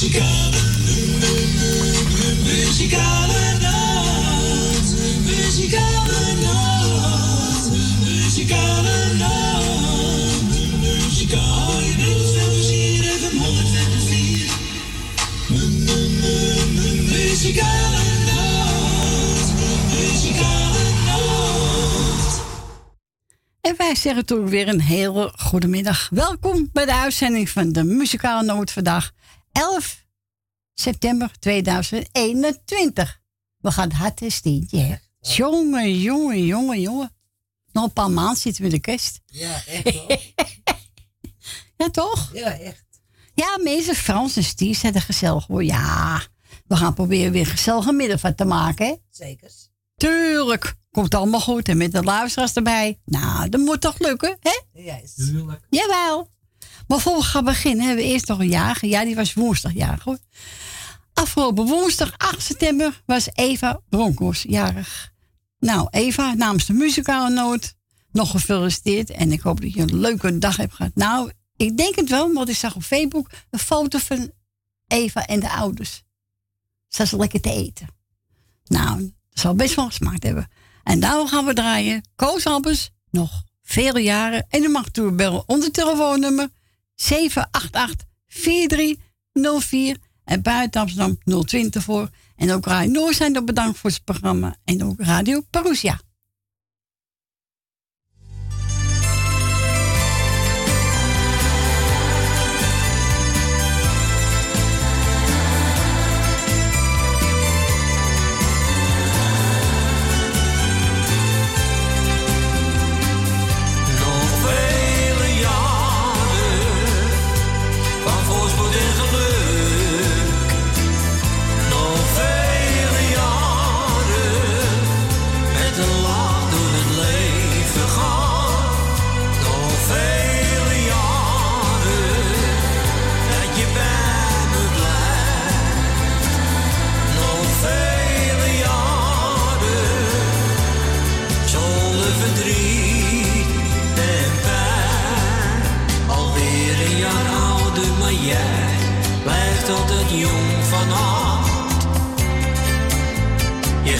Muzikale, muzikale nacht. Muzikale nacht. Muzikale nacht. Muzikale nacht. Muzikale nacht. Muzikale. En wij zeggen toen weer een hele goede middag. Welkom bij de uitzending van de Muzikale Noot vandaag 11 september 2021. We gaan het hard en steentje? Jongen, jongen, jongen, jongen. Nog een paar maanden zitten we in de kerst. Ja, echt hoor. Ja, toch? Ja, echt. Ja, mensen, Frans en Stief zijn er gezellig hoor. Ja, we gaan proberen weer gezellige middag van te maken, hè? Zeker. Tuurlijk. Komt allemaal goed. En met de luisteraars erbij. Nou, dat moet toch lukken, hè? Juist. Tuurlijk. Jawel. Maar voor we gaan beginnen hebben we eerst nog een jager. Ja, die was woensdag jarig hoor. Afgelopen woensdag 8 september was Eva Broncos jarig. Nou, Eva, namens de muzikale noot, nog gefeliciteerd. En ik hoop dat je een leuke dag hebt gehad. Nou, ik denk het wel, want ik zag op Facebook een foto van Eva en de ouders. Ze ze lekker te eten. Nou, dat zal best wel gesmaakt hebben. En daarom gaan we draaien. Koos Albers, nog vele jaren. En u mag doorbellen onder telefoonnummer 788-4304. En buiten Amsterdam 020 voor. En ook Radio Noord zijn er bedankt voor het programma. En ook Radio Parousia.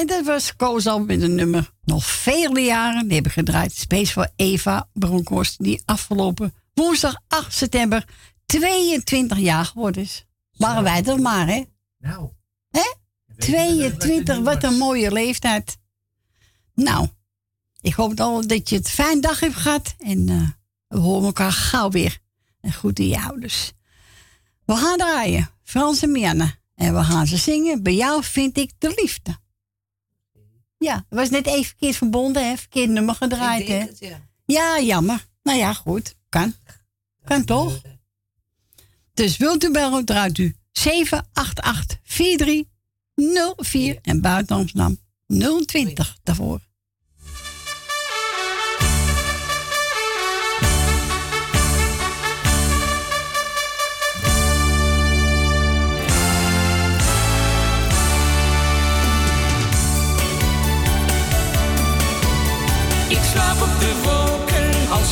En dat was Koos al met een nummer nog vele jaren. Die hebben gedraaid. Space voor Eva Bronkhorst. Die afgelopen woensdag 8 september 22 jaar geworden is. Waren wij er maar, hè? Nou. Hè? weet je wel dat het 22, nu wat een mooie leeftijd. Nou, Ik hoop al dat je het een fijne dag hebt gehad. En uh, we horen elkaar gauw weer. En goed in je ouders. We gaan draaien. Frans en Mianne. En we gaan ze zingen. Bij jou vind ik de liefde. Ja, het was net even verkeerd verbonden, hè? Verkeerd nummer gedraaid, hè? ja. ja, jammer. Nou ja, goed. Kan. Kan toch? Dus wilt u bellen, draait u 788 4304 en buiten Amsterdam 020 daarvoor.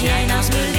Als jij naast me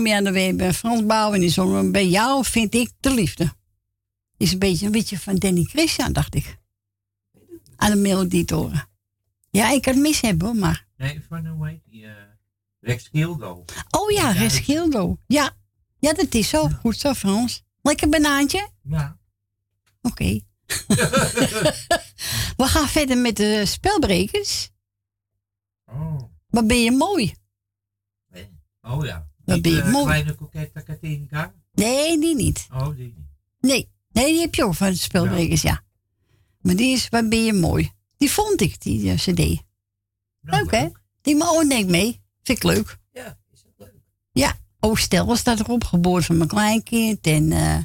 mee aan de Weber. Frans Bouw en die zongen bij jou vind ik de liefde. Is een beetje een beetje van Danny Christian, dacht ik. Aan de melodie horen. Ja, ik kan het mis hebben, maar... Nee, van hoe heet die? Uh, Rex Gildo. Oh ja, Rex Gildo. Ja. ja, dat is zo. Goed zo, Frans. Lekker banaantje? Ja. Oké. We gaan verder met de spelbrekers. Oh. Wat ben je mooi. Oh ja. Wat ben je uh, mooi. Kleine kokette Katinka? Nee, die niet. Oh, die niet. Nee, nee die heb je ook van de spelbrekers, ja. Maar die is, wat ben je mooi. Die vond ik, die cd. Nou, leuk, hè? Die me oh, neemt mee. Vind ik leuk. Ja, is dat leuk. Ja. Oh, Stel staat erop, geboren van mijn kleinkind. En uh,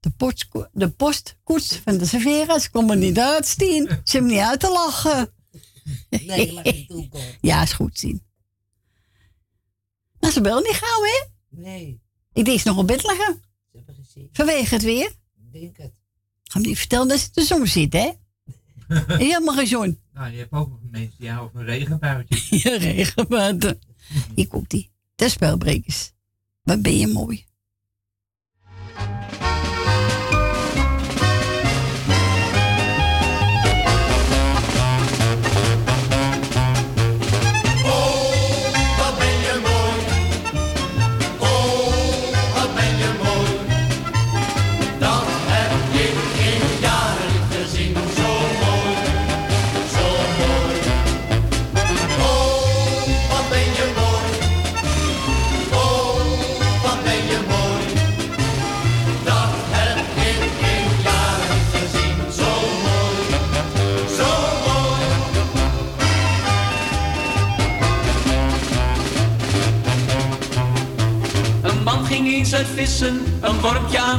de, post, de postkoets van de Severa's kon me niet uitstien. Ze hebben niet uit te lachen. Nee, laat niet toe, Ja, is goed zien. Nou, ze bellen niet gauw, hè? Nee. Ik denk ze nog op bed liggen. Ze hebben gezien. Vanwege het weer. Ik denk het. Ga me niet vertellen dat ze de zon zit, hè? Helemaal geen zon. Nou, je hebt ook mensen die houden van regenbuitjes. Ja, regenwater. Hier komt die. De spelbrekers. Wat ben je mooi.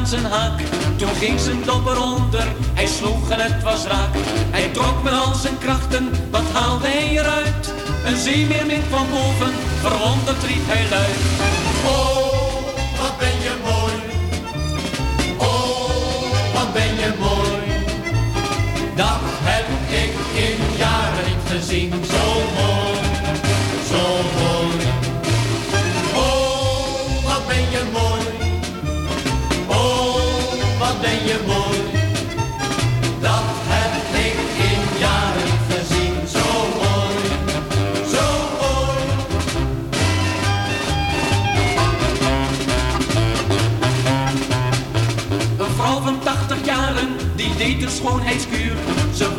Toen ging zijn dobber onder, hij sloeg en het was raak. Hij trok met al zijn krachten, wat haalde hij eruit? Een zeemeermin van boven, verwonderd riep hij luid. Oh,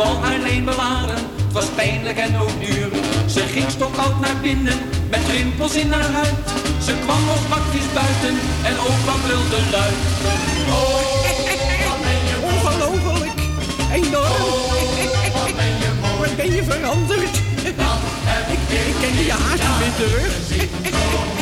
wou haar leen bewaren, het was pijnlijk en ook duur. Ze ging stokoud naar binnen, met rimpels in haar huid. Ze kwam als bakjes buiten, en opa brulde luid. Ongelooflijk. Enorm. Wat ben je veranderd? Ik, ik ken je haast niet meer terug.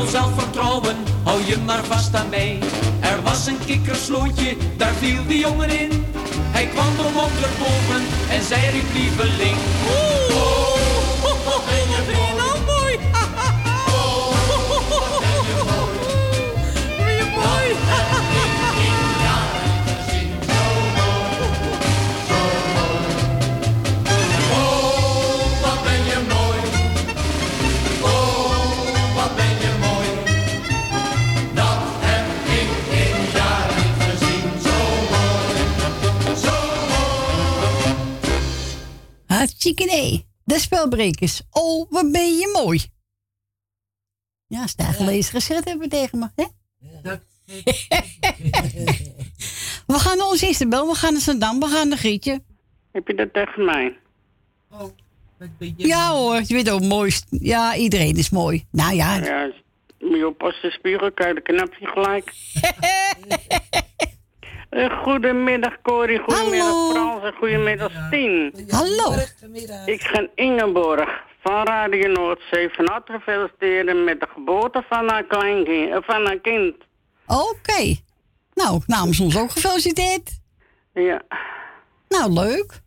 Vol zelfvertrouwen, hou je maar vast aan mij. Er was een kikkerslootje, daar viel de jongen in. Hij kwam er boven en zij riep lieveling. Nee. De spelbrekers. Oh, wat ben je mooi. Ja, stijgelezen geschreven hebben tegen me. Hè? We gaan naar onze Isabel, we gaan naar Zandam, we gaan naar Grietje. Heb je dat tegen mij? oh, wat ben je Ja hoor, je weet ook mooi. Ja, iedereen is mooi. Nou ja, Ja, moet je oppassen, de spiegel, kijk, de knapje gelijk. Eh, goedemiddag Corrie, goedemiddag Hallo. Frans en goedemiddag Tien. hallo. Ik ga Ingeborg van Radio Noordzee van harte feliciteren met de geboorte van haar, kleinkind, eh, van haar kind. Oké. Nou, namens ons ook gefeliciteerd. Ja, Nou, leuk.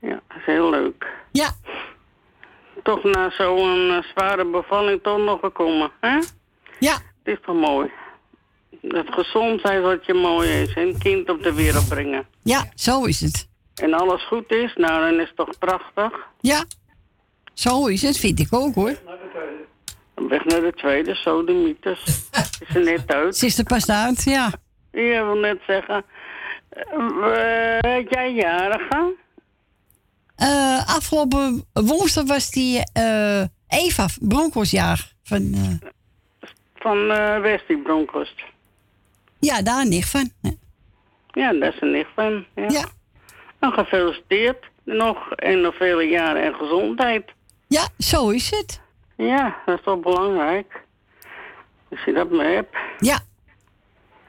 ja, dat is heel leuk. Ja, Toch na zo'n eh, zware bevalling toch nog gekomen, hè? ja, Het is toch mooi. Dat gezondheid wat je mooi is. En een kind op de wereld brengen. ja, zo is het. En alles goed is, nou dan is het toch prachtig. Ja, zo is het, vind ik ook hoor. Weg naar de tweede, zo de mythes. Is er net uit. Ze is er pas uit, ja. Je wil net zeggen. Weet jij jarige? Eh, afgelopen woensdag was die eh, Eva Bronkhorstjaar. Van, eh, Van eh Westie Bronkhorst. Ja, daar een nicht van. Ja, daar is een nicht van. Ja. Ja, Nou, gefeliciteerd. Nog en nog vele jaren en gezondheid. ja, zo is het. Ja, dat is toch belangrijk. Als je dat maar hebt. Ja.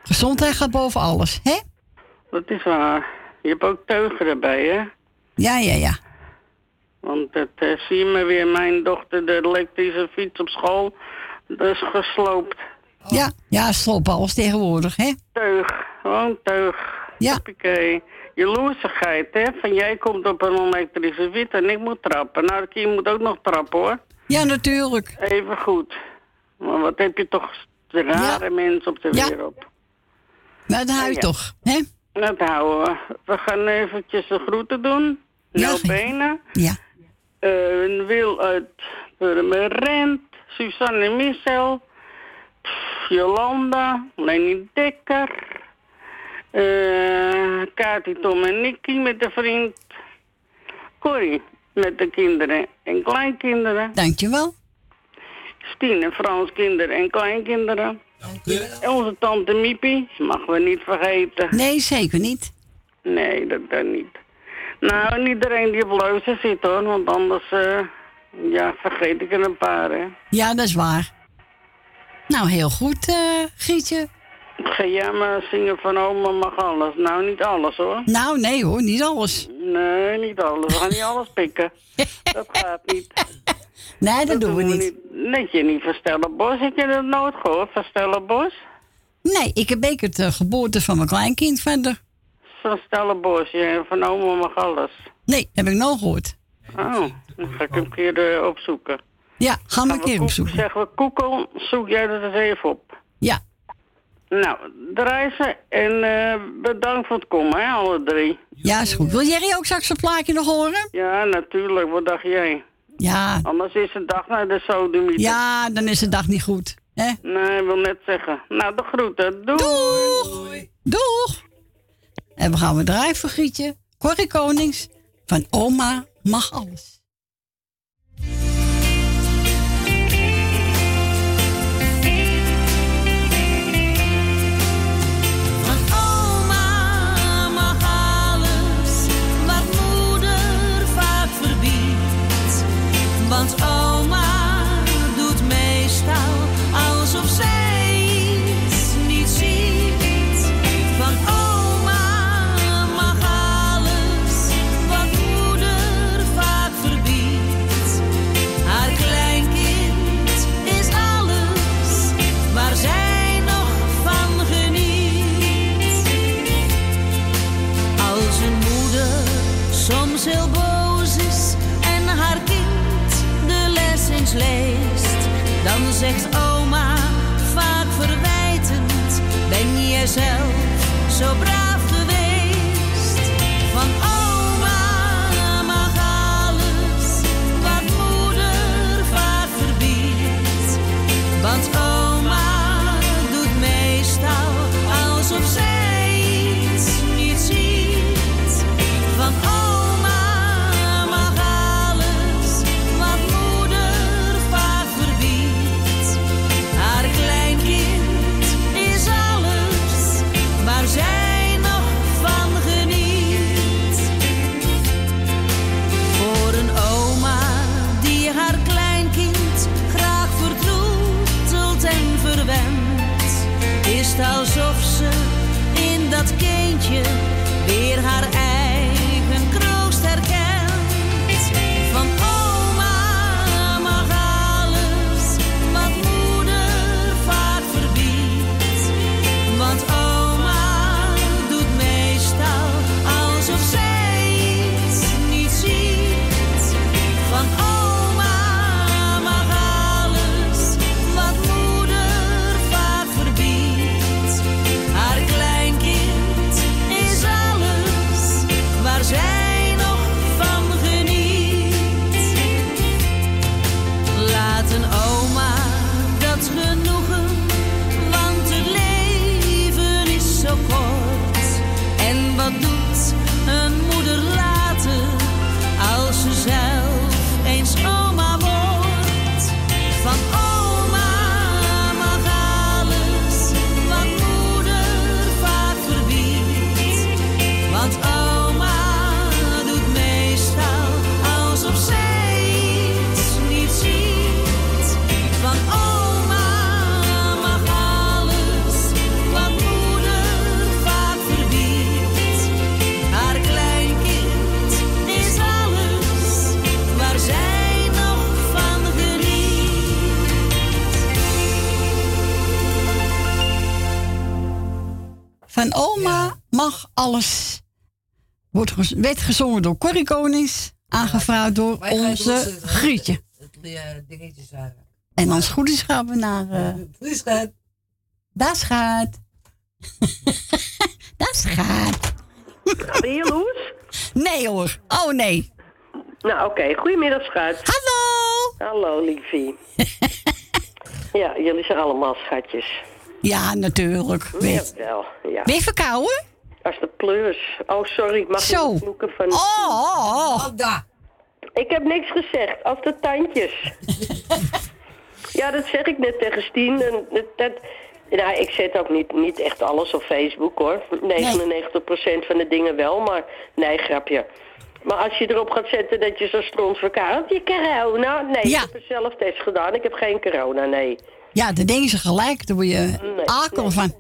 Gezondheid gaat boven alles, hè? Dat is waar. Je hebt ook teugen erbij, hè? Ja, ja, ja. Want het eh, zie je me weer, mijn dochter, de elektrische fiets op school, dat is gesloopt. Ja, ja, stop alles tegenwoordig, hè? Teug, gewoon teug. Ja. Hoppakee. Jaloersigheid, hè? Van jij komt op een elektrische fiets en ik moet trappen. Nou, de kind moet ook nog trappen, hoor. Ja, natuurlijk. Even goed. Maar wat heb je toch rare mensen op de Ja. wereld. Maar dat hou je Ja. toch, hè? Dat houden we. We gaan eventjes de groeten doen. Ja, geen- Benen. Ja. Eh, een Wil uit Purmerend. Suzanne en Michel. Jolanda. Lenny Dekker. eh Kati, Tom en Nicky met de vriend. Corrie met de kinderen en kleinkinderen. Dankjewel. Stine, Frans kinderen en kleinkinderen. En onze tante Miepie, mag we niet vergeten. Nee, zeker niet. Nee, dat, dat niet. Nou, en iedereen die op luister zit hoor, want anders eh, ja, vergeet ik er een paar hè. Ja, dat is waar. Nou, heel goed, Gietje. Ga jij maar zingen van oma mag alles. Nou, niet alles hoor. Nou, nee hoor, niet alles. Nee, niet alles. We gaan niet alles pikken. Dat gaat niet. Nee, dat, doen we niet. Net je niet van Stellenbosch. Heb je dat nooit gehoord van Stellenbosch? Nee, ik heb ik het geboorte van mijn kleinkind verder. Van Stellenbosch, ja, van oma mag alles. Nee, heb ik nog gehoord. Oh, dan ga ik hem een keer eh, opzoeken. Ja, ga maar een keer opzoeken. Zeggen we koekel, zoek jij dat eens even op. Ja, Nou, reizen en eh, bedankt voor het komen, hè, alle drie. ja, is goed. Wil Jerry ook straks een plaatje nog horen? Ja, natuurlijk, wat dacht jij? Ja, Anders is de dag naar de sodomieter. ja, dan is de dag niet goed. Hè? Nee, ik wil net zeggen. Nou, de groeten. Doei. Doeg! Doeg! En we gaan we draaien voor Gietje. Corrie Konings van Oma mag alles. Want oma Ben jij zelf weer haar eigen. Alles. Wordt gez- werd gezongen door Corrie Konings. Aangevraagd door onze los, eh, Grietje. Het eh, dingetje zijn. En als het goed is gaan we naar... eh Dus gaat. daar gaat. daar gaat. Ben je Loes? Nee hoor. Oh nee. Nou, oké. Goedemiddag, schat. Hallo. Hallo, liefie. ja, jullie zijn allemaal schatjes. Ja, natuurlijk. Weet. Jawel, ja. Ben je verkouden? Als de plus. Oh, sorry, ik mag Zo. niet vloeken van... Oh, oh, oh. Ik heb niks gezegd, als de tandjes. ja, dat zeg ik net tegen Stien. En dat, dat, nou, ik zet ook niet, niet echt alles op Facebook, hoor. 99% van de dingen wel, maar nee, grapje. Maar als je erop gaat zetten dat je zo stront verkoud, je corona. Nee, Ja. ik heb een zelftest gedaan. Ik heb geen corona, nee. Ja, dan denken ze gelijk. Daar word je Nee, akel nee. van.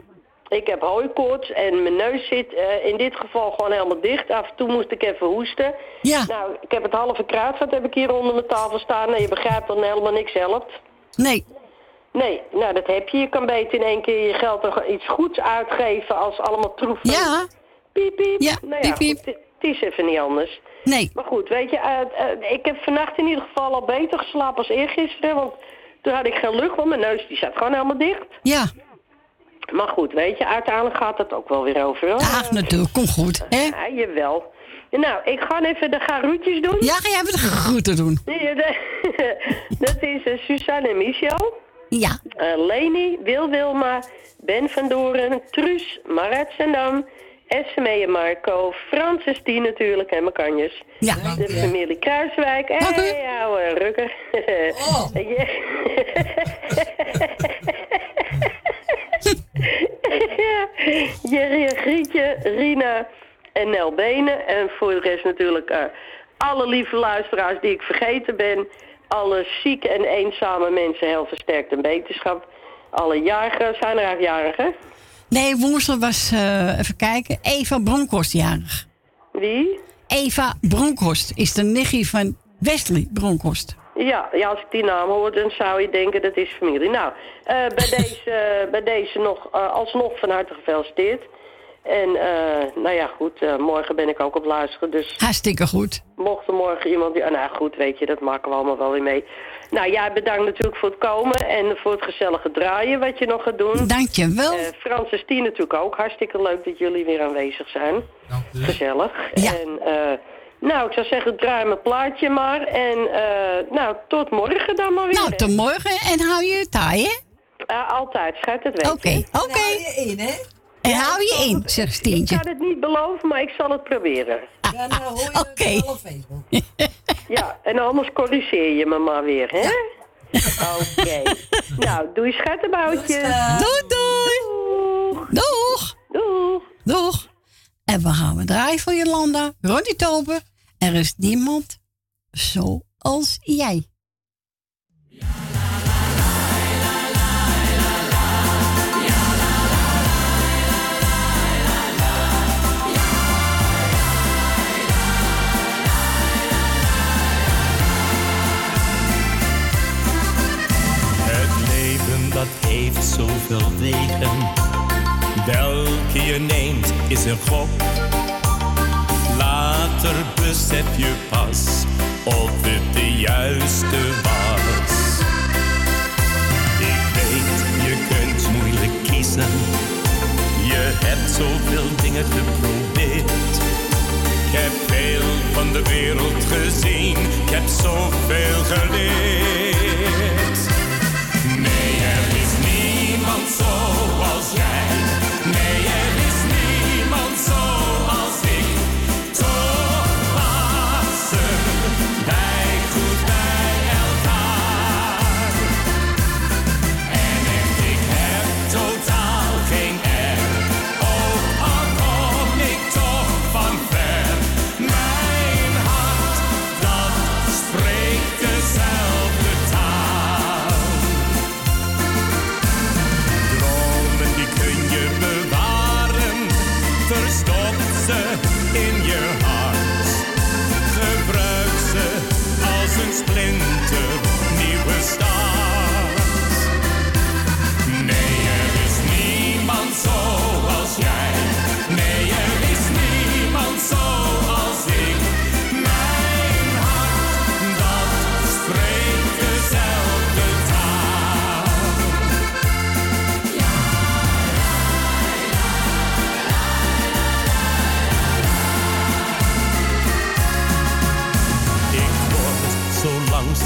Ik heb hooikoorts en mijn neus zit eh, in dit geval gewoon helemaal dicht. Af en toe moest ik even hoesten. Ja. Nou, ik heb het halve kruidvat heb ik hier onder mijn tafel staan. Nou, je begrijpt dat helemaal niks helpt. Nee. Nee, nou dat heb je. Je kan beter in één keer je geld er iets goeds uitgeven als allemaal troef. Ja. Piep, piep. Ja, nou ja, piep, piep. het is even niet anders. Nee. Maar goed, weet je, eh, eh, ik heb vannacht in ieder geval al beter geslapen als eergisteren. Want toen had ik geen lucht, want mijn neus die zat gewoon helemaal dicht. Ja. Maar goed, weet je, uiteindelijk gaat het ook wel weer over. hoor. Ach, natuurlijk. Kom goed. Hè? Ja, jawel. Nou, ik ga even de garoetjes doen. Ja, ga jij even de groeten doen? Dat is eh, Suzanne en Michel. Ja. Eh, Leni, Wil Wilma, Ben van Doren, Truus, Marat Zendam, Esme en Marco, Francis die natuurlijk en mijn kanjes. Ja. De familie Kruiswijk. Hé, u. hey, ouwe rukker. Oh. Jerry Grietje, Rina en Nel Benen. En voor de rest natuurlijk eh, alle lieve luisteraars die ik vergeten ben. Alle zieke en eenzame mensen heel versterkt en beterschap. Alle jarigen, zijn er eigenlijk jarigen? Nee, woensdag was, eh, even kijken, Eva Bronkhorst jarig. Wie? Eva Bronkhorst is de nichtje van Wesley Bronkhorst. Ja, ja, als ik die naam hoor, dan zou je denken dat is familie. Nou, eh, bij, deze, bij deze nog, eh, alsnog van harte gefeliciteerd. En eh, nou ja, goed, eh, morgen ben ik ook op luisteren. Dus Hartstikke goed. mocht er morgen iemand... Ja, nou goed, weet je, dat maken we allemaal wel weer mee. Nou, jij bedankt natuurlijk voor het komen en voor het gezellige draaien wat je nog gaat doen. Dankjewel. Eh Frans en Stien natuurlijk ook. Hartstikke leuk dat jullie weer aanwezig zijn. Gezellig. Ja. En, eh, nou, ik zou zeggen, draai mijn plaatje maar. En eh, nou, tot morgen dan maar weer. nou, tot morgen en hou je het taai, hè? Eh, altijd, schijt het weten. Oké, oké. Nou, je in, hè? En hou je in, zegt Ik Stientje. kan het niet beloven, maar ik zal het proberen. Ja, nou hoor je Oké. het wel op Facebook. Ja, en anders corrigeer je me maar weer, hè? Oké. nou, doei schattenboutje. Doei, doei. Doeg. Doeg. Doeg. Doeg. En we gaan we draaien voor Jolanda, Ronnie Tober. Er is niemand zoals jij. Dat heeft zoveel wegen. Welke je neemt is een gok. Later besef je pas of het de juiste was. Ik weet, je kunt moeilijk kiezen. Je hebt zoveel dingen geprobeerd. Ik heb veel van de wereld gezien. Ik heb zoveel geleerd. Nee, er is niemand zoals jij.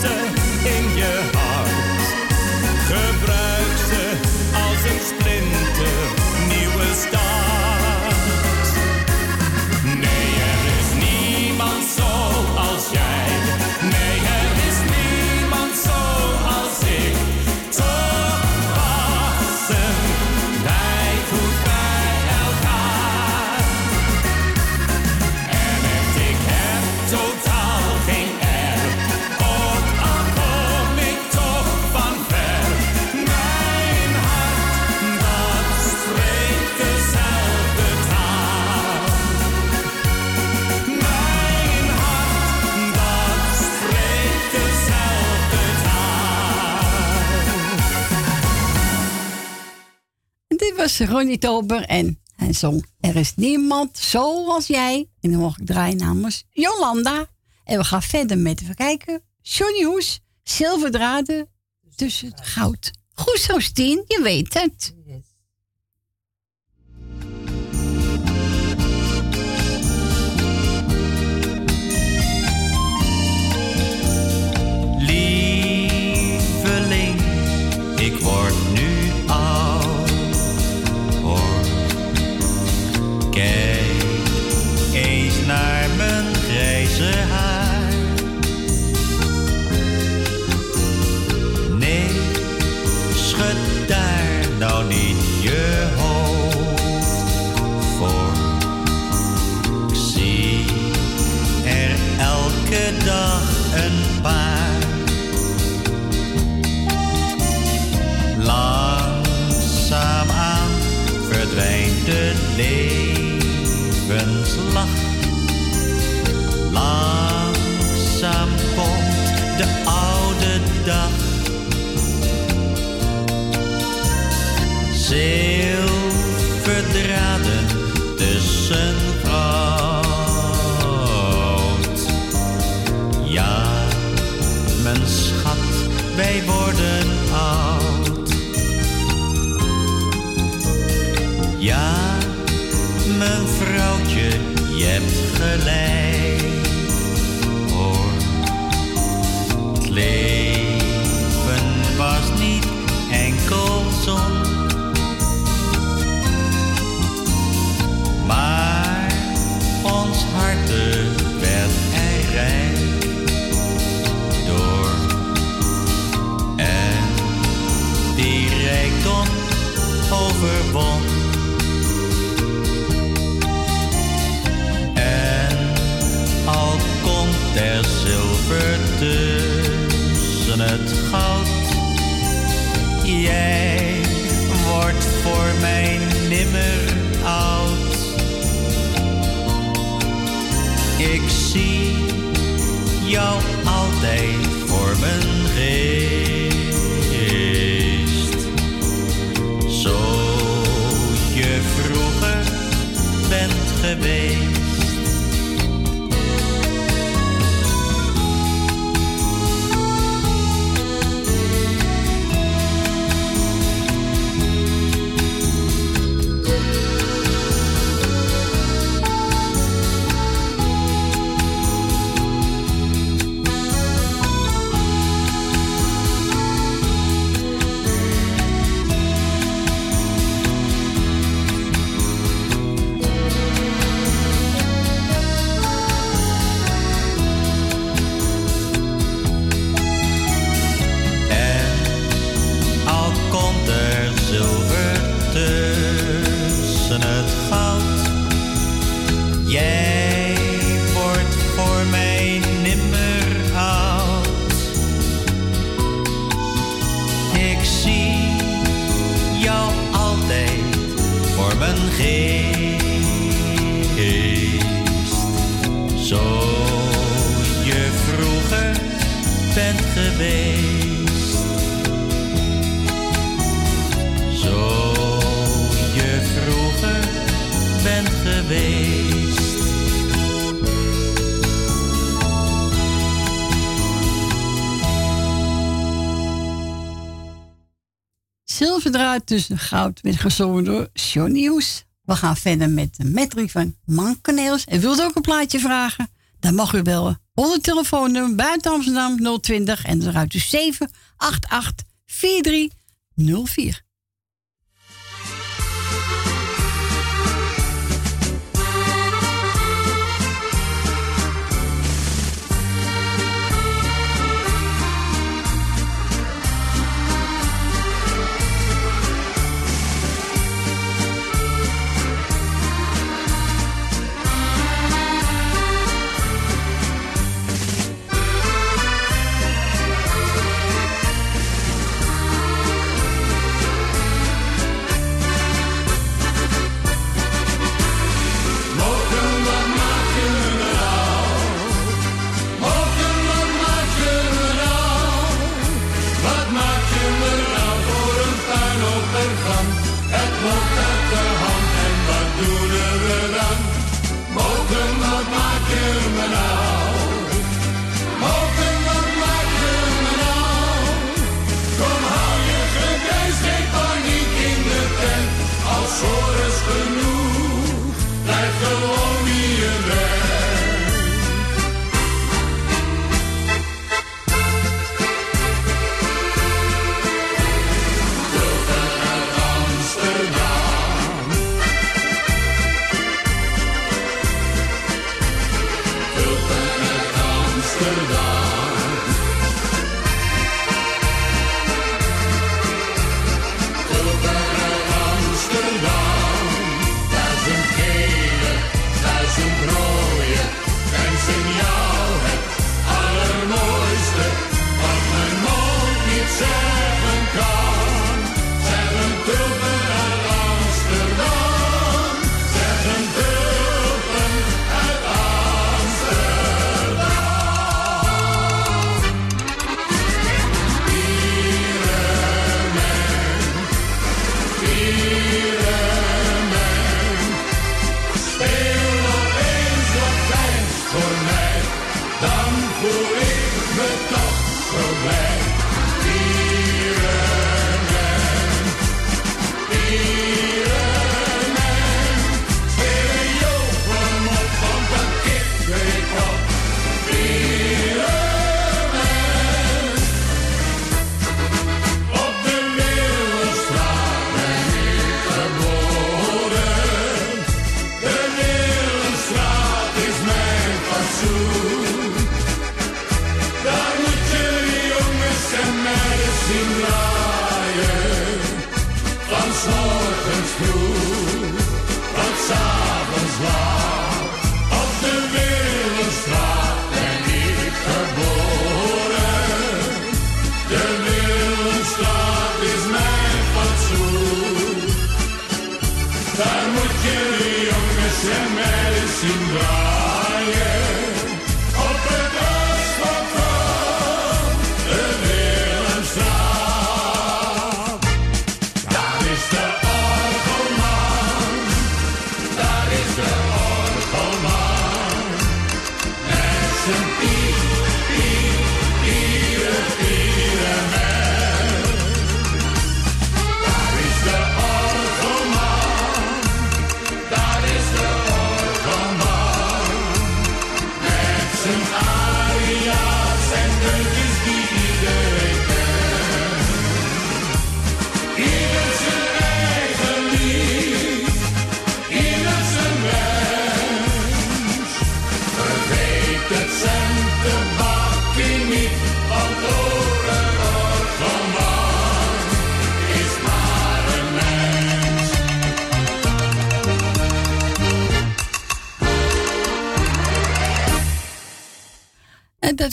Ze in je was Ronnie Tober en hij zong Er is niemand zoals jij. En dan mocht ik draaien namens Jolanda. En we gaan verder met, even kijken, Johnny Hoes, zilverdraden tussen het goud. Goed zo, Stien, je weet het. Dag een paar. Langzaamaan verdwijnt de levenslach. Langzaam komt de oude dag. Zilverdraden hebt gelijk. Hoor, het leven was niet enkel zon. Maar ons harte het goud, jij wordt voor mij nimmer oud. Ik zie jou altijd voor mijn geest. Zo je vroeger bent geweest. Zilverdraad tussen goud met gezongen door Johnny Hoes. We gaan verder met de metrie van Mankeneels. En wilt ook een plaatje vragen? Dan mag u bellen. Onder telefoonnummer buiten Amsterdam 020 en dan ruikt u 788 4304.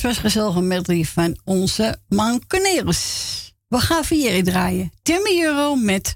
was gezellig met medley van onze mankeneers. We gaan vieren draaien. Timmy Euro met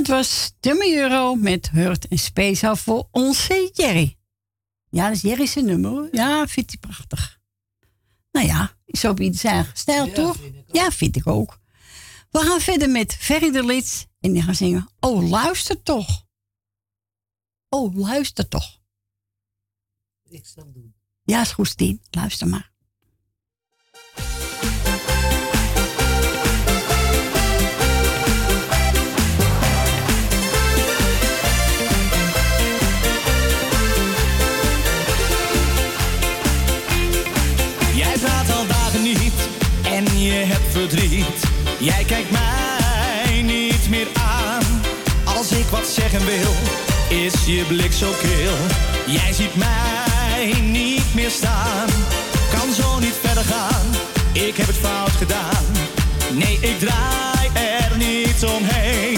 dat was de euro met Hurt en speciaal voor onze Jerry. Ja, dat is Jerry zijn nummer. hoor. Ja, vindt hij prachtig. Nou ja, is op ieder zijn eigen stijl, Ja, toch? vind ook. ja, vind ik ook. We gaan verder met Ferry de Lits. En die gaan zingen, oh luister toch. Oh, luister toch. Ik zal het doen. Ja, is goed, Stien. Luister maar. Jij kijkt mij niet meer aan. Als ik wat zeggen wil, is je blik zo kil. Jij ziet mij niet meer staan. Kan zo niet verder gaan, ik heb het fout gedaan. Nee, ik draai er niet omheen.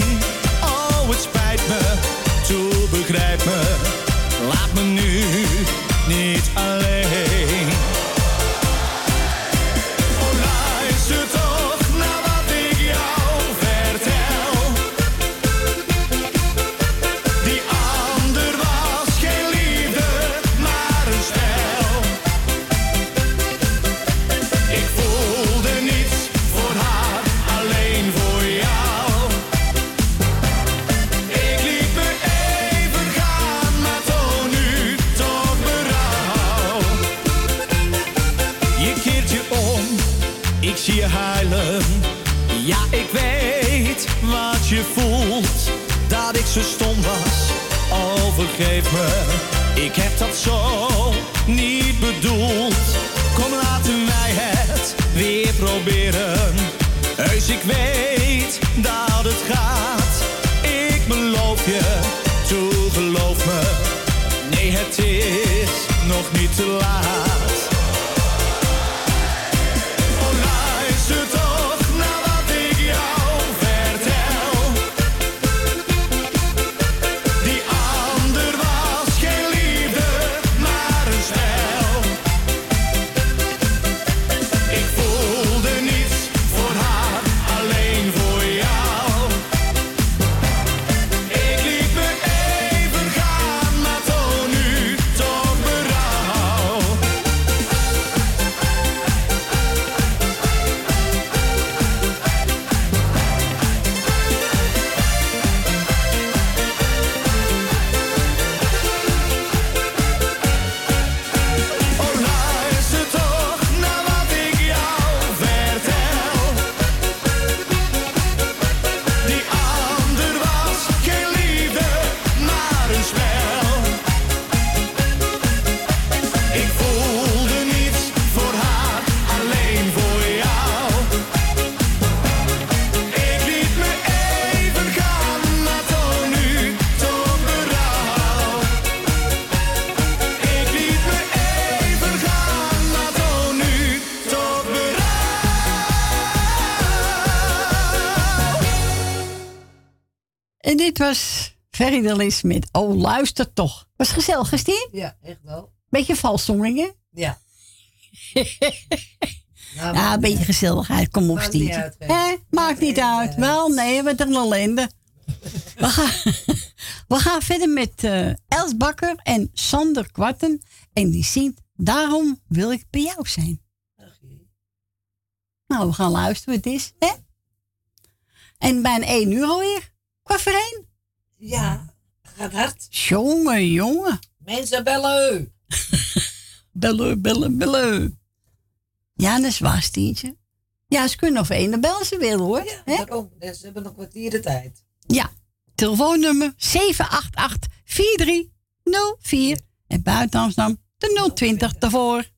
Zo stom was, oh vergeef me. Ik heb dat zo niet bedoeld. Kom, laten wij het weer proberen. Heus, ik weet dat het gaat. Ik beloof je, toe geloof me. Nee, het is nog niet te laat. Ferry de met Oh, luister toch. Was gezellig, Christine? Ja, echt wel. Beetje valszonging, hè? Ja. Nou, ja, een beetje gezelligheid. Kom op, Maakt niet uit? Maakt niet uit. Wel, nee, wat een ellende. We gaan, we gaan verder met eh Els Bakker en Sander Kwarten. En die zingt Daarom wil ik bij jou zijn. Nou, we gaan luisteren het is, hè? En bijna één uur alweer. Kwart voor één. Ja, gaat hard. Jongen, jongen. Mensen bellen. Bellen, bellen, bellen. Ja, dat is waar, Stientje. Ja, ze kunnen nog één dan bellen ze willen, hoor. Ja, daarom. Dus ze hebben nog kwartier de tijd. Ja, telefoonnummer 788-4304. En buiten Amsterdam de 020 daarvoor.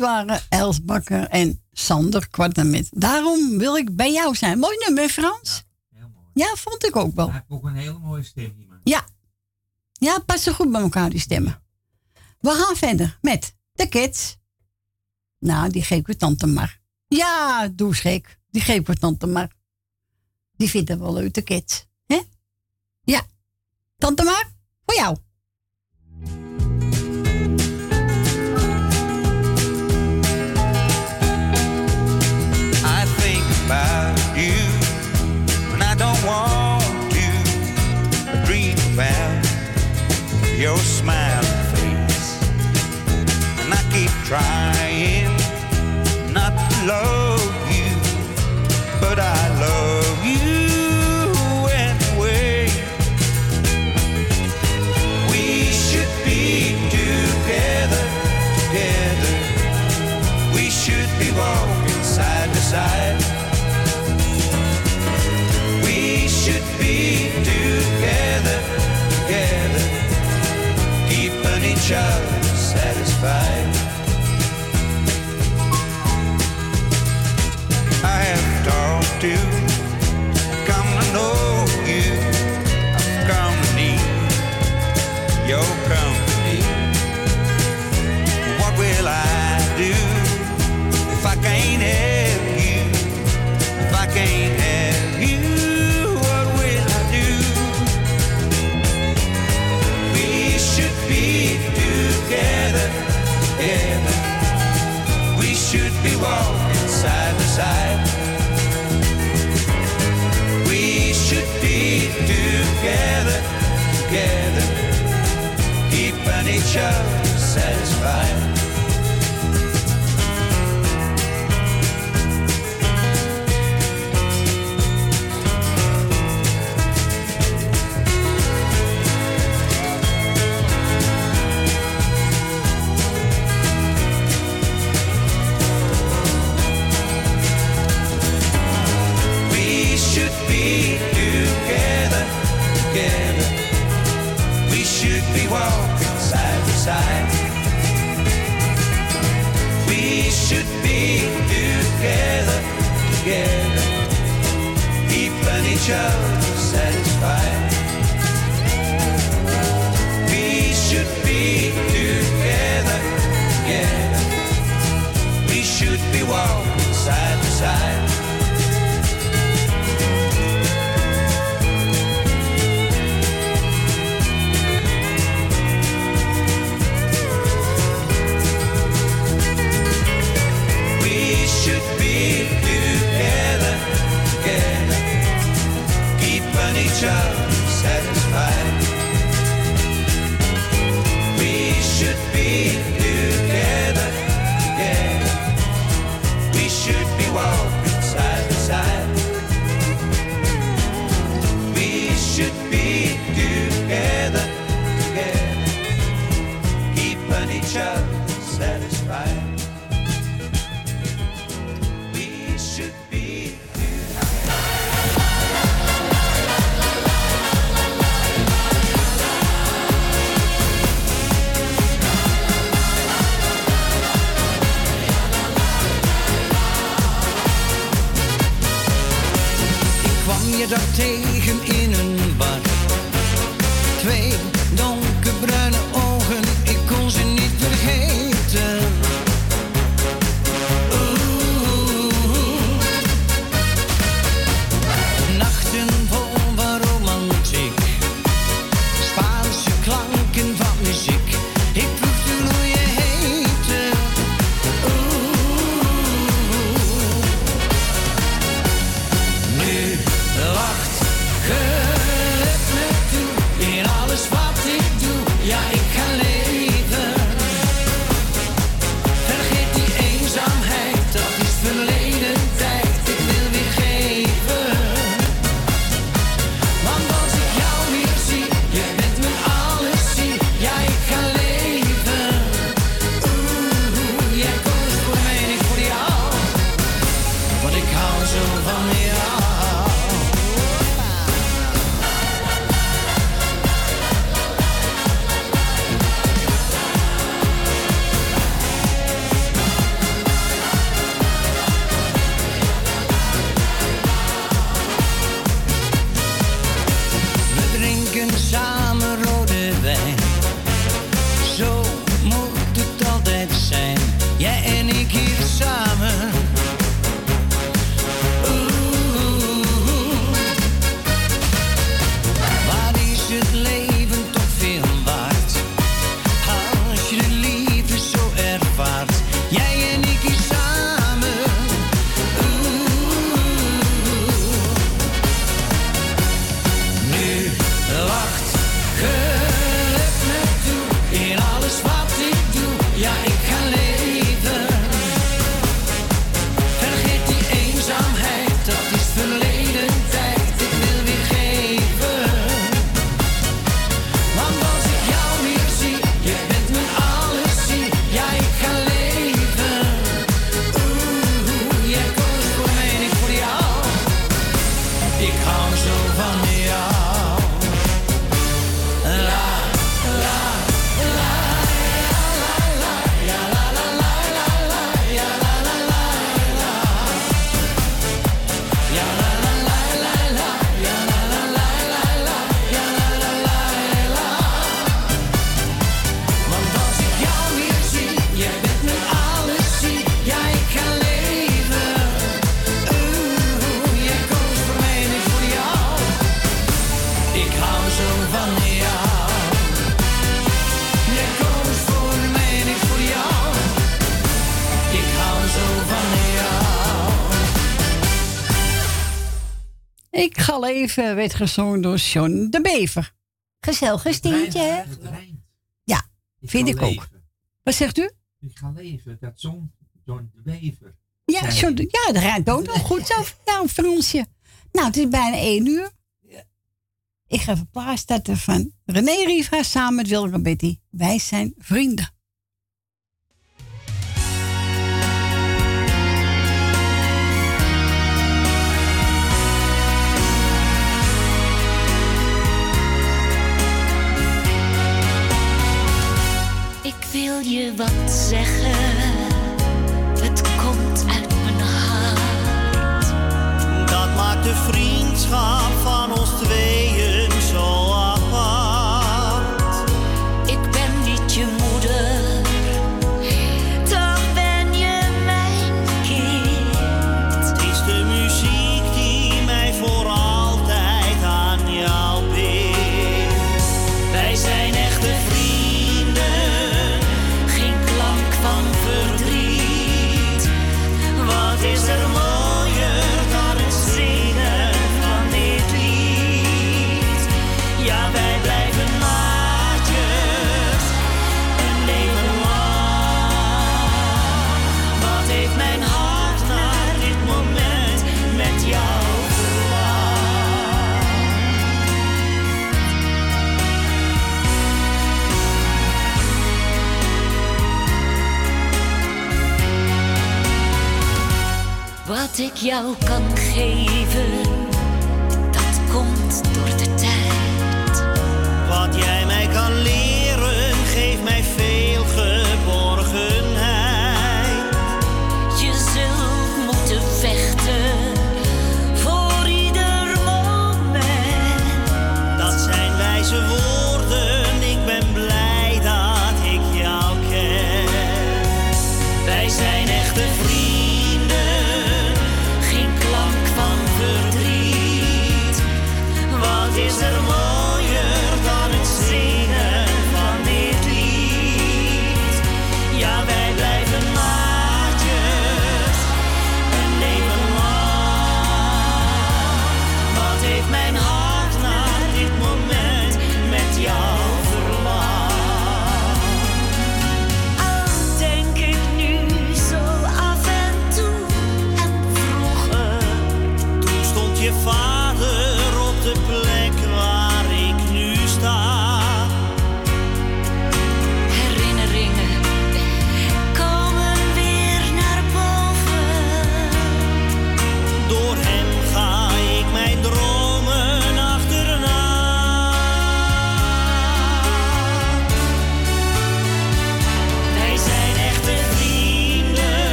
Waren Els Bakker en Sander Kwarten met Daarom wil ik bij jou zijn. Mooi nummer, Frans. Ja, vond ik ook wel. Hij heeft ook een hele mooie stem, man. Ja. Ja, past zo goed bij elkaar, die stemmen. We gaan verder met de kids. Nou, die geef ik tante Mar. Ja, doe gek. Die geef ik tante Mar. Die vindt wel leuk, de kids. hè? Ja. Tante Mar, voor jou. your smiling face. And I keep trying not to love. Satisfied. I have talked to, Leven werd gezongen door John de Bever. Gezellig gestientje, hè? Ja, vind ik ook. Wat zegt u? Ik ga leven, dat zong John de Bever. Ja, John, ja dat rijdt ook nog goed zo, Ja, een Fransje. Nou, het is bijna één uur. Ik ga even plaatsen van René Riva samen met Wilke Betty. Wij zijn vrienden. wil je wat zeggen? Het komt uit mijn hart. Dat maakt de vriendschap van ons twee. wat ik jou kan geven.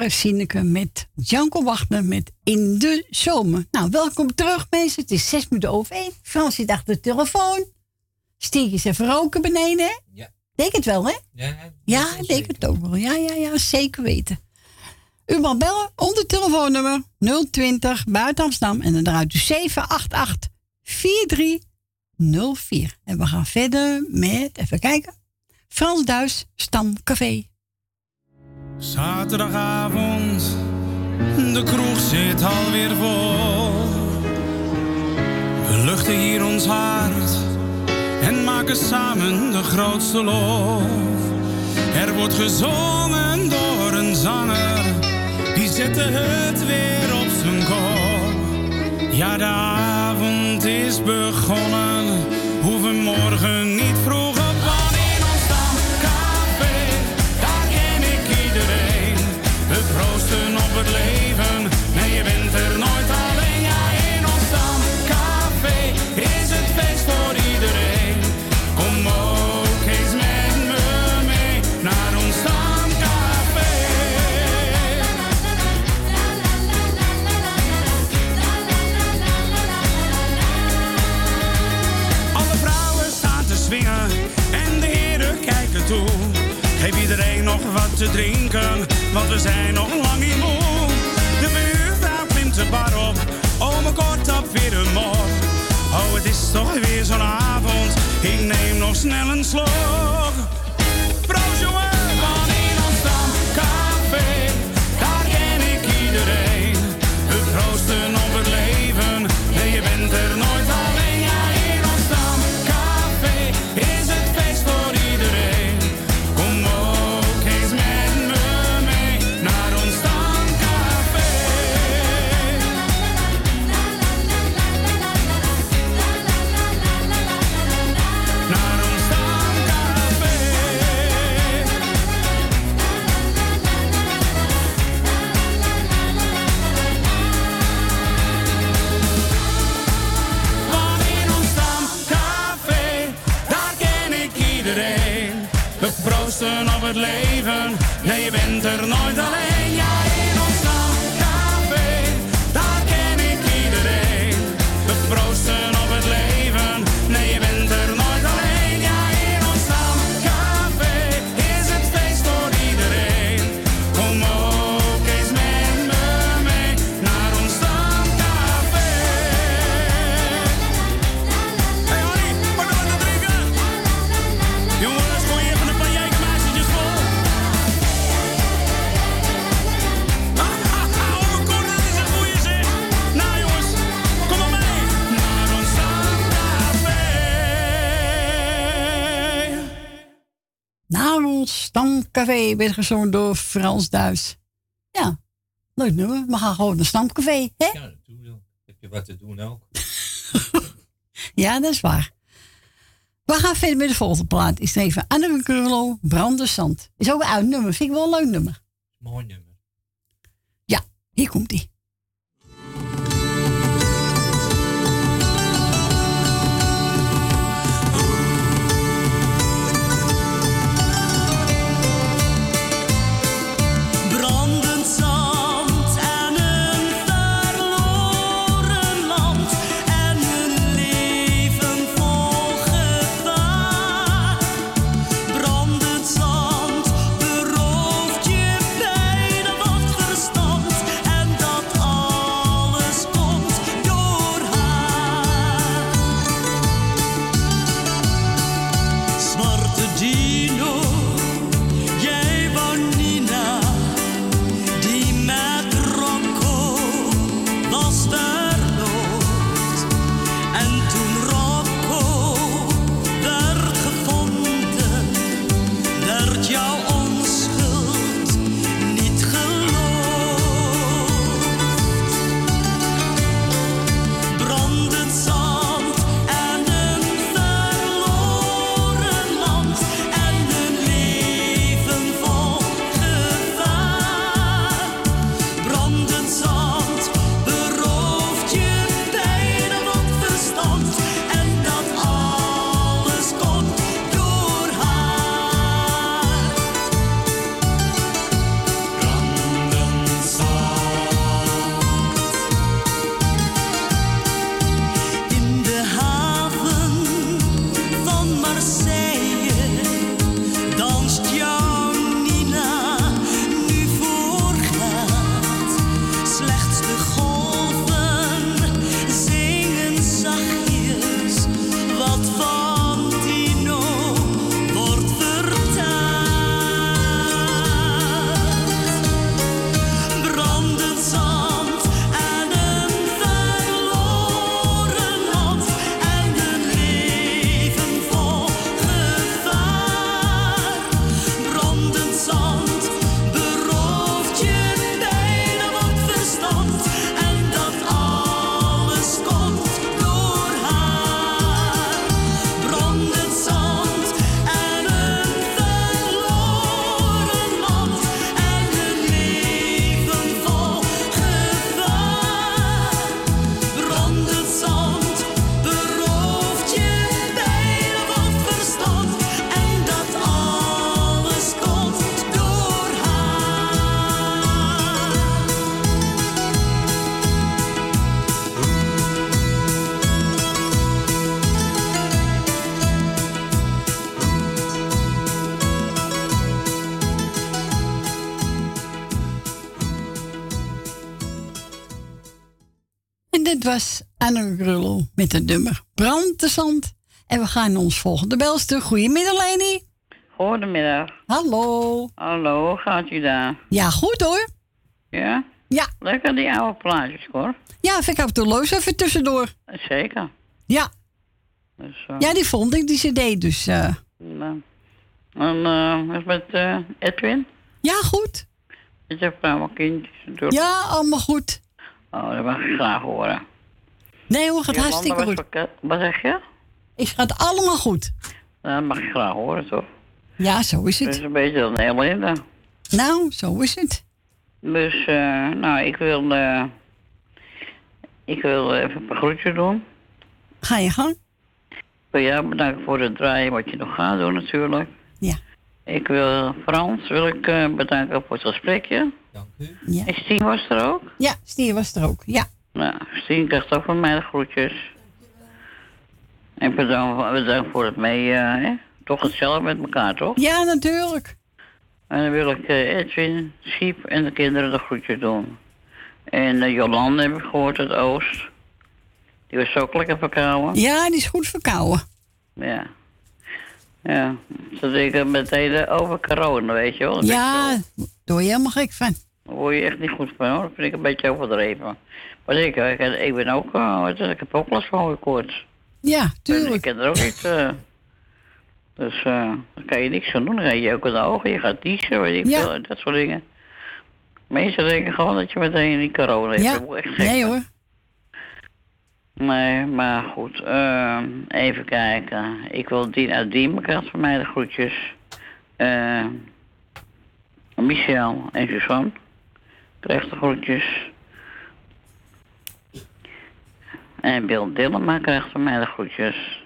Waren Sineke met Janko Wagner met In de Zomer. Nou, welkom terug mensen. Het is zes minuten over één. Frans zit achter de telefoon. Stiek is even roken beneden, hè? Ja. Denk het wel, hè? Ja, Ja, ik denk het ook wel. Ja, ja, ja, zeker weten. U mag bellen onder telefoonnummer 020 buiten Amsterdam en dan eruit dus 788 4304. En we gaan verder met, even kijken, Frans Duis, Stamcafé. Zaterdagavond, de kroeg zit alweer vol. We luchten hier ons hart en maken samen de grootste lof. Er wordt gezongen door een zanger, die zette het weer op zijn kop. Ja, de avond is begonnen, hoeven morgen niet wat te drinken, want we zijn nog lang niet moe. De buurvrouw klimt de bar op, ome kort op weer een mop. Oh, het is toch weer zo'n avond, ik neem nog snel een slok. Proost Op het leven, nee je bent er nooit alleen. Stamcafé werd gezongen door Frans Duis. Ja, leuk nummer. We gaan gewoon naar stamcafé, hè? Ja, je. Heb je wat te doen ook? Ja, dat is waar. We gaan verder met de volgende plaat. Is even Anneke Curlo, Brandend Is ook een oud nummer. Vind ik wel een leuk nummer. Mooi nummer. Ja, hier komt ie. Met het nummer Brand de Zand. En we gaan naar ons volgende belster. Goedemiddag, Leni. Goedemiddag. Hallo. Hallo, gaat u daar? Ja, goed hoor. Ja? Ja. Lekker die oude plaatjes, hoor. Ja, vind ik af en toe leuk even tussendoor. Zeker. Ja. Dus, eh, Ja, die vond ik, die cd. Dus eh, nou. En wat is met Edwin? ja, goed. Is vrouw en kindjes? Ja, allemaal goed. Oh, dat mag ik graag horen. Nee hoor, gaat Jolanda hartstikke goed. Wat zeg je? Het gaat allemaal goed. Nou, dat mag ik graag horen, toch? Ja, zo is Het het. is een beetje een ellende. Nou, zo is het. Dus, eh, nou, ik wil, eh, ik wil even een paar groetjes doen. Ga je gang. Ik wil jou bedanken voor het draaien wat je nog gaat doen natuurlijk. Ja. Ik wil Frans wil ik eh, bedanken voor het gesprekje. Dank u. Ja. En Stien was er ook? Ja, Stier was er ook. Ja. Nou, Stien krijgt ook van mij de groetjes. En bedankt, bedankt voor het mee, hè? Toch hetzelfde met elkaar, toch? Ja, natuurlijk. En dan wil ik eh, Edwin, Siep en de kinderen de groetjes doen. En eh, Jolande heb ik gehoord uit Oost. Die was ook lekker verkouden. Ja, die is goed verkouden. Ja. Ja, ze denken meteen over corona, weet je wel. Dat Ja, daar word je helemaal gek van. Daar word je echt niet goed van, hoor. Dat vind ik een beetje overdreven. Maar ik, ik, ik ben ook, eh, je, ik heb ook last van hoge koorts. Ja, En tuurlijk. ik ken er ook niet. eh, dus eh daar kan je niks aan doen. Dan ga je ook in de ogen, je gaat niezen, weet ik Ja. veel, dat soort dingen. Mensen denken gewoon dat je meteen die corona hebt. Ja, echt nee hoor. Nee, maar goed. ehm, even kijken. Ik wil Dien uit Diemen krijgt van mij de groetjes. Eh, Michel en Suzanne krijgt de groetjes. En Bill Dillema krijgt van mij de groetjes.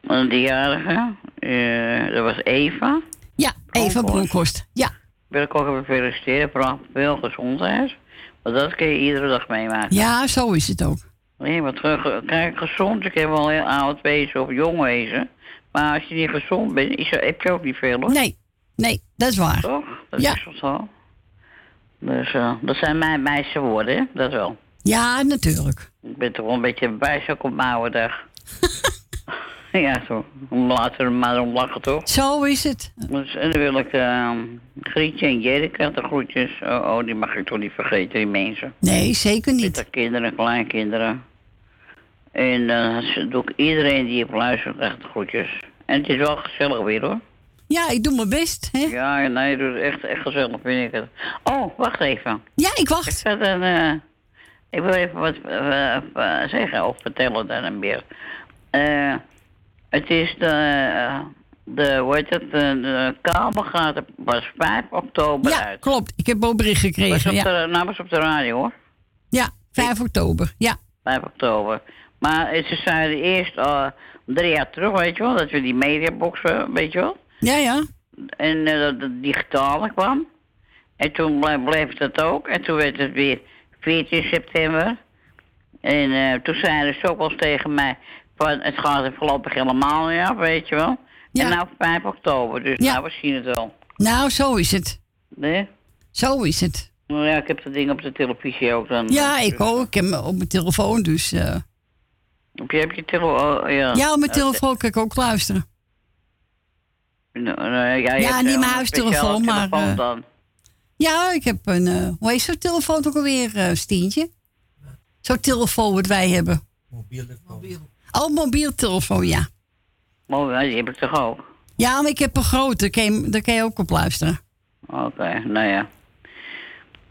De jarige, eh, dat was Eva. Ja, Eva Bronkhorst. Ja. Wil ik ook even feliciteren. Vooral veel gezondheid. Want dat kun je iedere dag meemaken. Ja, zo is het ook. Nee, maar terug, kijk, gezond, ik heb wel heel oud wezen of jong wezen. Maar als je niet gezond bent, is, heb je ook niet veel hoor. Nee, nee, dat is waar. Toch? Dat Ja. is wel zo. Dus eh, dat zijn mijn meisje woorden, hè? dat wel. Ja, natuurlijk. Ik ben toch wel een beetje bij zo op mijn oude dag. ja, zo. Om later er maar om lachen, toch? Zo is het. Dus, en dan wil ik uh, Grietje en krijgen de groetjes. Oh, oh, die mag ik toch niet vergeten, die mensen. Nee, zeker niet. Met de kinderen, kleinkinderen. En dan doe ik iedereen die op luistert de groetjes. En het is wel gezellig weer hoor. Ja, ik doe mijn best. Hè? Ja, nee, het is echt, echt gezellig vind ik het. Oh, wacht even. Ja, ik wacht. Ik, zat een, eh, ik wil even wat eh, eh, zeggen of vertellen dan een meer. Eh, het is de, eh, de, hoe heet het, de, de kabel gaat er pas 5 oktober Ja, uit. klopt. Ik heb ook bericht Was gekregen. op Ja. de, nou, was op de radio hoor. ja, 5 oktober. Ja. 5 oktober. Maar eh, ze zeiden eerst al drie jaar terug, weet je wel, dat we die mediabox, eh, weet je wel. Ja, ja. En eh, dat het digitale kwam. En toen ble- bleef het ook. En toen werd het weer 14 september. En eh, toen zeiden ze ook wel tegen mij... Van, het gaat er voorlopig helemaal niet af, weet je wel. En nou 5 oktober, dus nou, we zien het wel. Nou, zo is het. Nee? Zo is het. Nou ja, ik heb dat ding op de televisie ook dan. Ja, ik ook. Ik heb hem op mijn telefoon, dus... eh, Heb je, heb je telefoon? Oh, ja. Ja, op mijn Eh, telefoon kan ik ook luisteren. nou, nou, ja, Ja, eh, niet mijn een huistelefoon, maar, eh, dan. Ja, ik heb een, eh hoe heet zo'n telefoon ook alweer, eh Stientje? Zo'n telefoon wat wij hebben. Oh, mobiel telefoon, ja. Oh, ja, die heb ik toch ook? Ja, maar ik heb een grote, daar kan je, daar kan je ook op luisteren. Oké, nou ja.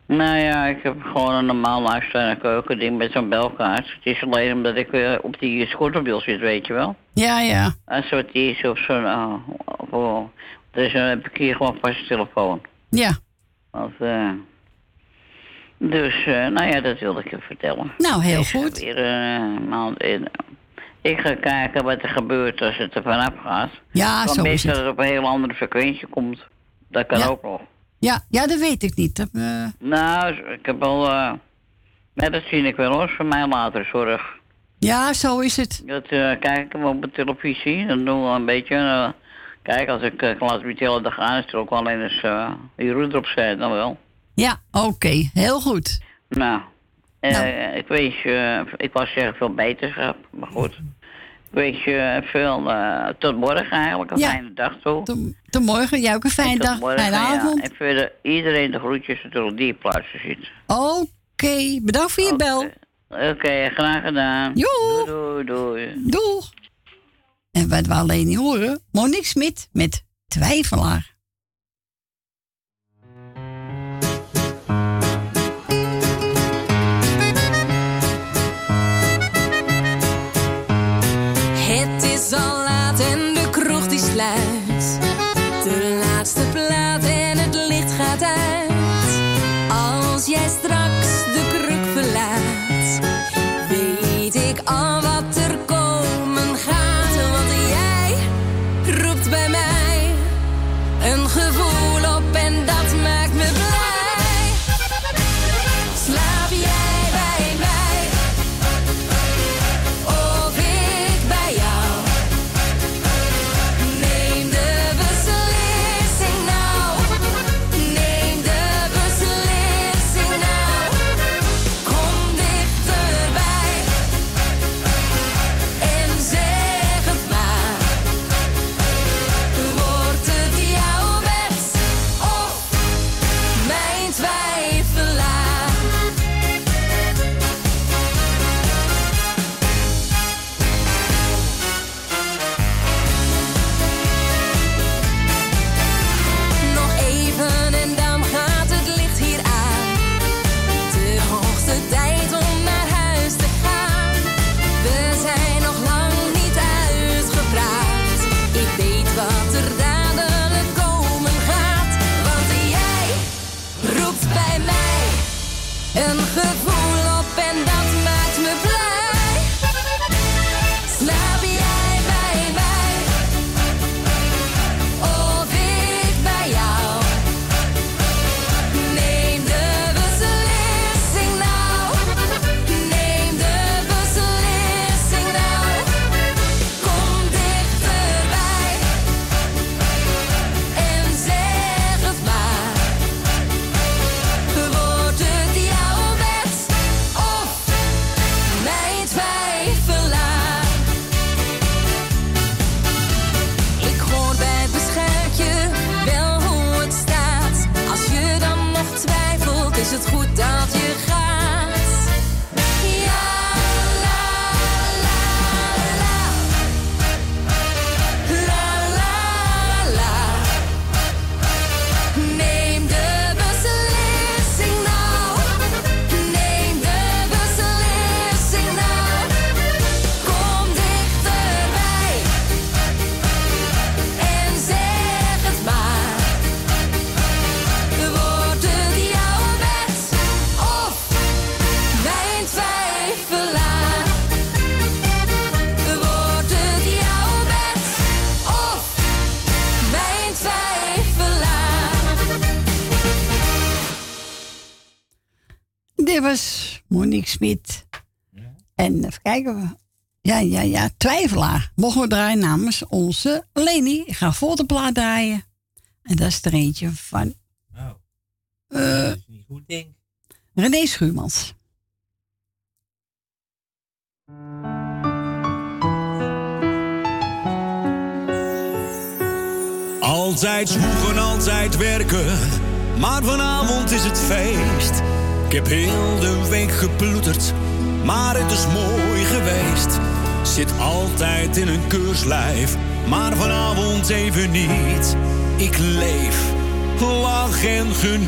Nou ja, ik heb gewoon een normaal luisteren keukending met zo'n belkaart. Het is alleen omdat ik eh, op die scooterwiel zit, weet je wel. Ja, ja. Een soort is of zo'n... oh, oh, dus dan heb ik hier gewoon pas een telefoon. Ja. Want, eh, dus, eh, nou ja, dat wilde ik je vertellen. Nou, heel Ik goed. Weer, eh, maand in. Ik ga kijken wat er gebeurt als het er vanaf gaat. Ja, Want zo is het. dat het op een heel andere frequentie komt. Dat kan Ja. ook nog. Ja, ja, dat weet ik niet. Dat, Nou, ik heb al... eh nee, dat zie ik wel hoor, voor mij later zorg. ja, zo is het. Dat eh kijken we op de televisie. Dan doen we een beetje... kijk, als ik uh, laat de hele dag aan, is er ook wel eens uh, Jeroen erop zetten, dan wel. Ja, oké. Heel goed. Nou, eh, Nou. ik wens je... ik wou zeggen veel beterschap, maar goed. Ik wens je veel... eh, tot morgen eigenlijk, een Ja. fijne dag toe. Tot morgen. Jij ook een fijne dag, morgen, fijne ja. avond. En verder iedereen de groetjes natuurlijk die plaatsen zit. Oké, bedankt voor je bel. Oké, graag gedaan. Joe. Doei, doei, doei. Doeg. En wat we alleen niet horen, Monique Smit met Twijfelaar. Het is al Monique Smit. En even kijken. Ja, ja, ja. Twijfelaar. Mogen we draaien namens onze Leni. Ik ga voor de plaat draaien. En dat is er eentje van... Oh. Eh, dat is niet goed, denk René Schuurmans. Altijd zoeken, altijd werken. Maar vanavond is het feest. Ik heb heel de week geploeterd, maar het is mooi geweest. Zit altijd in een keurslijf, maar vanavond even niet. Ik leef, lach en geniet.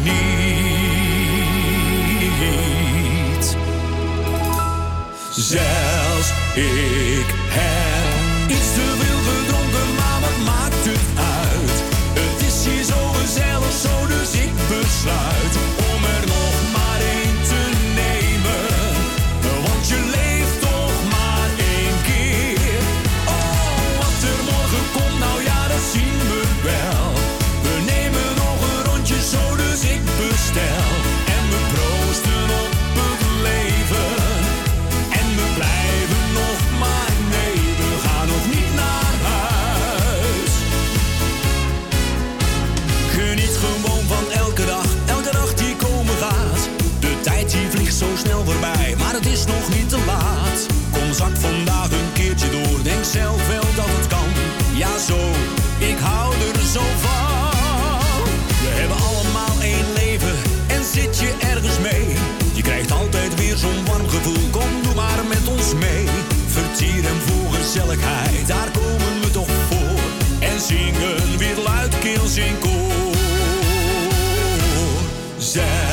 Zelfs ik heb iets te veel gedronken, maar wat maakt het uit? Het is hier zo gezellig, zo dus ik besluit zak vandaag een keertje door, denk zelf wel dat het kan. Ja zo, ik hou er zo van. We hebben allemaal één leven en zit je ergens mee. Je krijgt altijd weer zo'n warm gevoel, kom doe maar met ons mee. Vertier en voor gezelligheid, daar komen we toch voor. En zingen weer luidkeels in koor. Zelfs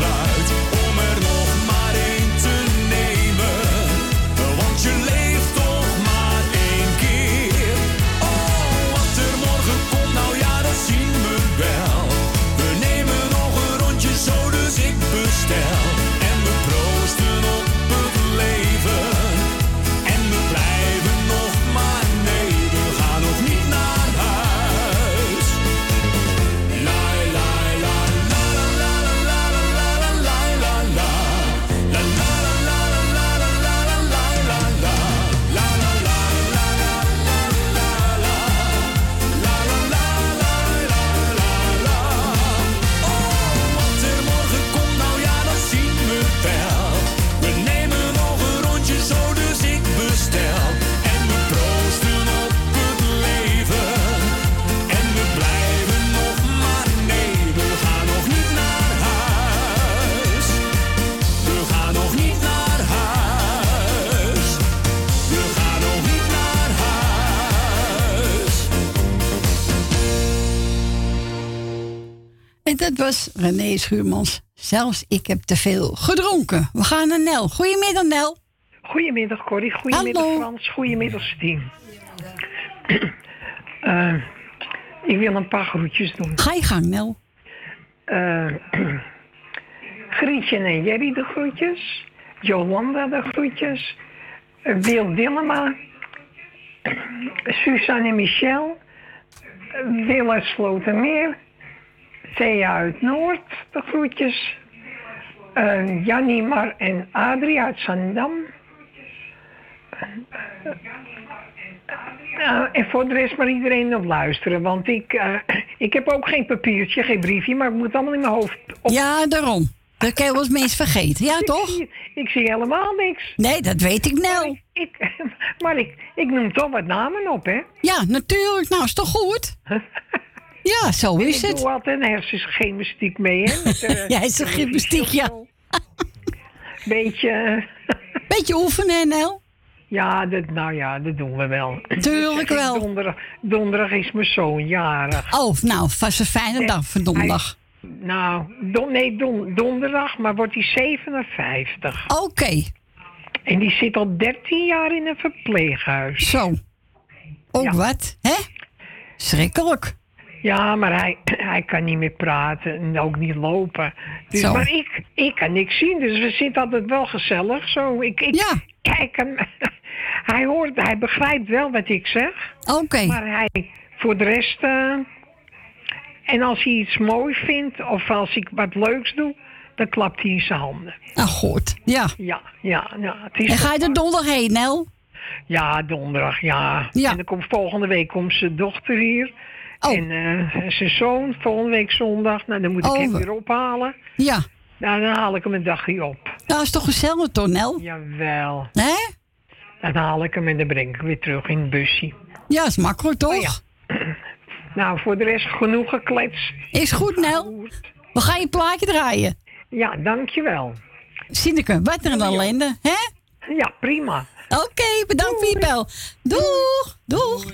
side. Dat was René Schuurmans. Zelfs ik heb te veel gedronken. We gaan naar Nel. Goedemiddag, Nel. Goedemiddag Corrie, goedemiddag Hallo. Frans, goedemiddag Stien. Eh, ik wil een paar groetjes doen. Ga je gang, Nel. Eh, Grietje en Jerry de groetjes. Jolanda de groetjes. eh, Wil Dillema. Suzanne en Michel. Wil uit Slotermeer. Thea uit Noord de groetjes. Eh Jannie Mar en Adrie uit Zandam. Nou, en voor de rest maar iedereen op luisteren. Want ik, eh, ik heb ook geen papiertje, geen briefje, maar ik moet het allemaal in mijn hoofd. Op... Ja, daarom. Dat kan je wel eens vergeten. Ja, toch? Ik zie helemaal niks. Nee, dat weet ik, Nel. Ik, maar ik, ik noem toch wat namen op, hè? Ja, natuurlijk. Nou, is toch goed? Ja, zo is ik het. doe altijd een hersengymnastiek mee, hè? Met, eh, Ja, is een gymnastiek, ja. Beetje... Beetje oefenen, Nel. Ja, dat, nou ja, dat doen we wel. Tuurlijk wel. Donderdag, donderdag is mijn zoon jarig. Oh, nou, vast een fijne dag voor donderdag. Nou, don, nee, don, donderdag, maar wordt hij 57. Oké. En die zit al 13 jaar in een verpleeghuis. Zo. Ook wat, hè? Schrikkelijk. Ja, maar hij, hij kan niet meer praten en ook niet lopen. Dus, Zo. maar ik, ik kan niks zien, dus we zitten altijd wel gezellig. Zo, ik, ik, Ja. Kijk hem. Hij hoort, hij begrijpt wel wat ik zeg. Oké. Maar hij, voor de rest... eh, en als hij iets mooi vindt, of als ik wat leuks doe, dan klapt hij in zijn handen. Nou, goed. Ja. Ja, ja, ja. Het is En ga je er donderdag heen, Nel? Ja, donderdag, ja. Ja. En dan komt volgende week komt zijn dochter hier. Oh. En eh, zijn zoon volgende week zondag. Nou, dan moet ik Oh, hem we- weer ophalen. Ja. Nou, dan haal ik hem een dagje op. Nou, is toch gezellig, tonel? Jawel. Hè? Dan haal ik hem en dan breng ik weer terug in het busje. Ja, is makkelijk toch? Oh ja. Nou, voor de rest genoeg geklets. Is goed, Nel. We gaan je plaatje draaien. Ja, dankjewel. Sineke, wat er een ellende, hè? Ja, prima. Oké, bedankt voor je bel. Doeg, doeg.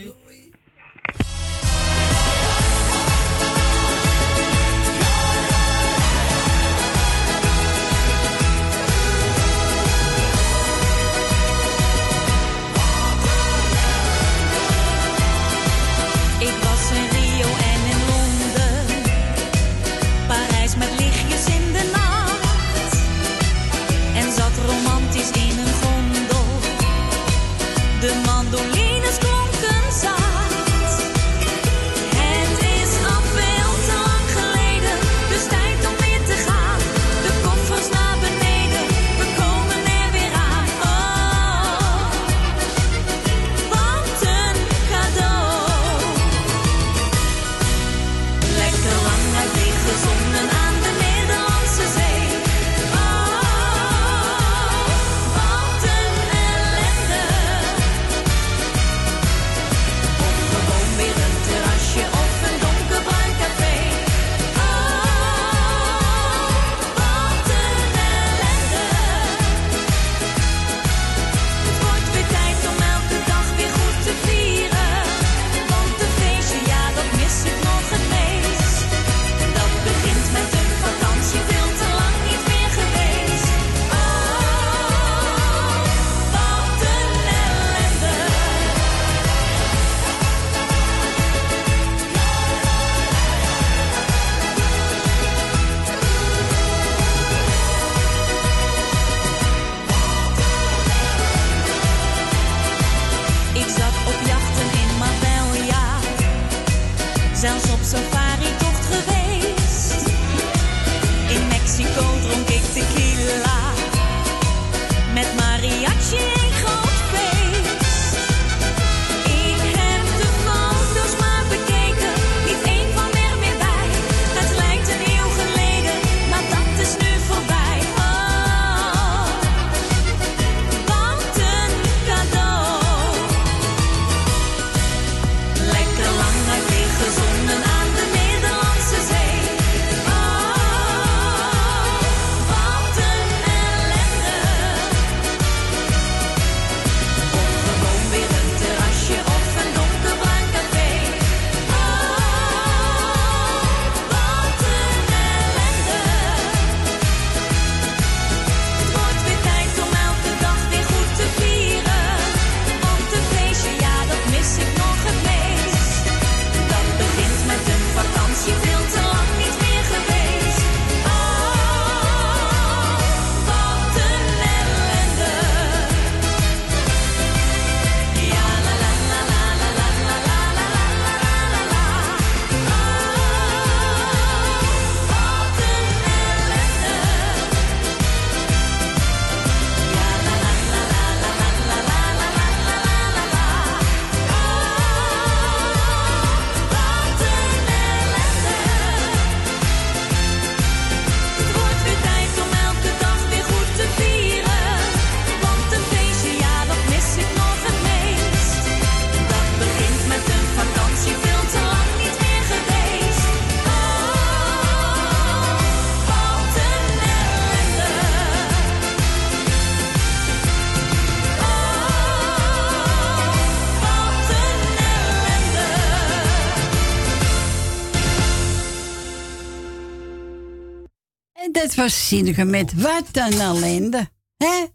Sineke met wat een ellende. Hè?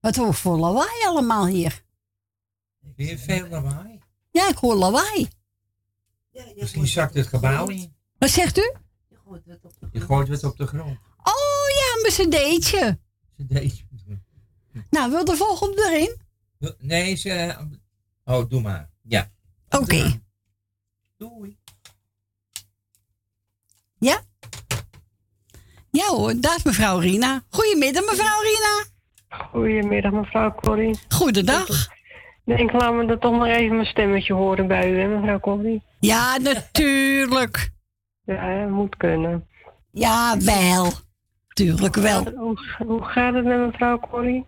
Wat hoor voor lawaai allemaal hier. Weer veel lawaai. Ja, ik hoor lawaai. Misschien zakt het gebouw in. Wat zegt u? Je gooit wat op de grond. Oh ja, mijn cd'tje. Deze. Nou, wil de volgende erin? Nee, ze... Oh, doe maar. Ja. Oké. Doei. Ja? Ja hoor, daar is mevrouw Rina. Goedemiddag mevrouw Rina. Goedemiddag, mevrouw Corrie. Goedendag. Ik denk, laat me dat toch nog even mijn stemmetje horen bij u, hè, mevrouw Corrie? Ja, natuurlijk. Ja, moet kunnen. Ja, wel. Tuurlijk wel. Hoe, hoe gaat het met mevrouw Corrie?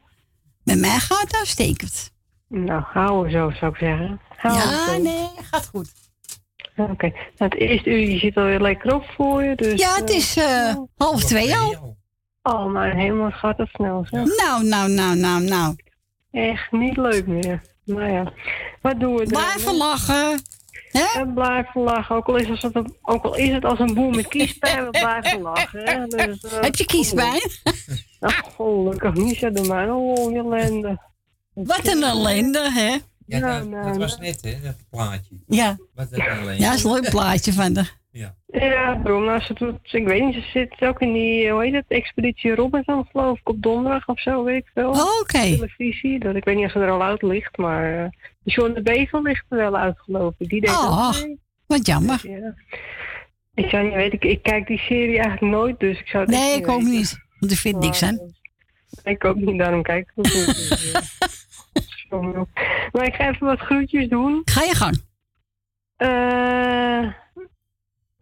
Met mij gaat het uitstekend. Nou, hou zo, zou ik zeggen. Ja, zo. nee, gaat goed. Oké, nou, het eerste uurtje zit alweer lekker op voor je. Dus, Ja, het eh, is eh, half twee al. Oh, mijn hemel, het gaat het snel, zeg. Nou, nou, nou, nou, nou. Echt niet leuk meer. Nou ja, wat doen we dan? Blijven lachen. Hè? Blijven lachen, ook al, is het, als- ook al is het als een boer met kiespijn, we blijven lachen. Hè? Dus, eh, Heb je kiespijn? Nou, gelukkig niet, zeg de mij. Oh, ellende. Wat een ellende, hè? Ja, dat, nou, dat was net, hè, dat plaatje. Ja. Wat een alleen. Ja, dat is een leuk plaatje van de. Ja. Ja, bro, nou, ze doet, ik weet niet, ze zit ook in die, hoe heet het, Expeditie Robinson, geloof ik, op donderdag of zo, weet ik veel. Oh, oké. Televisie, dat, ik weet niet of ze er al uit ligt, maar uh, John de Bevel ligt er wel uit, geloof ik. Die deed Oh, ook mee. wat jammer. Ja. Ik zou niet weten, ik, ik kijk die serie eigenlijk nooit, dus ik zou het Nee, ik ook weten. niet. Want ik vind niks aan. Ik ook niet, daarom kijk ik het niet. Maar ik ga even wat groetjes doen. Ga je gang. Eh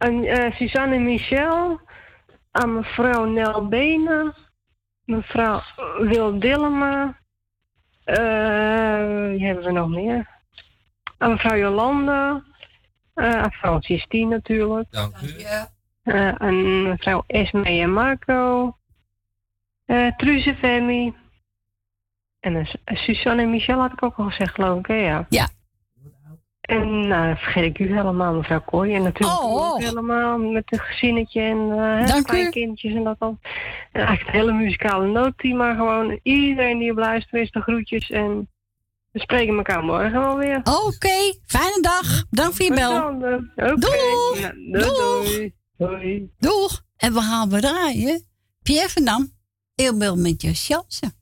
aan eh, Suzanne en Michel, aan mevrouw Nel Benen, mevrouw Wil Dillema, eh, wie hebben we nog meer? Aan mevrouw Jolanda, eh, aan Francis Tien natuurlijk. Dank u. Eh, aan mevrouw Esme en Marco, eh Truze Femi. En eh, Suzanne en Michel had ik ook al gezegd, geloof ik, hè? Ja. Ja. En nou, dan vergeet ik u helemaal, mevrouw Kooi. En natuurlijk Oh, ook oh. helemaal met het gezinnetje en eh Dank u. kleinkindjes en dat al. En eigenlijk het hele muzikale noodteam, maar gewoon iedereen die op luistert is de groetjes. En we spreken elkaar morgen wel weer. Oké, fijne dag. Dank voor je bel. Oké. Doeg. Ja, doei, Doeg. doei. Doei. Doeg. En we gaan we draaien. Pierre van Dam. Eelbel met je chansen.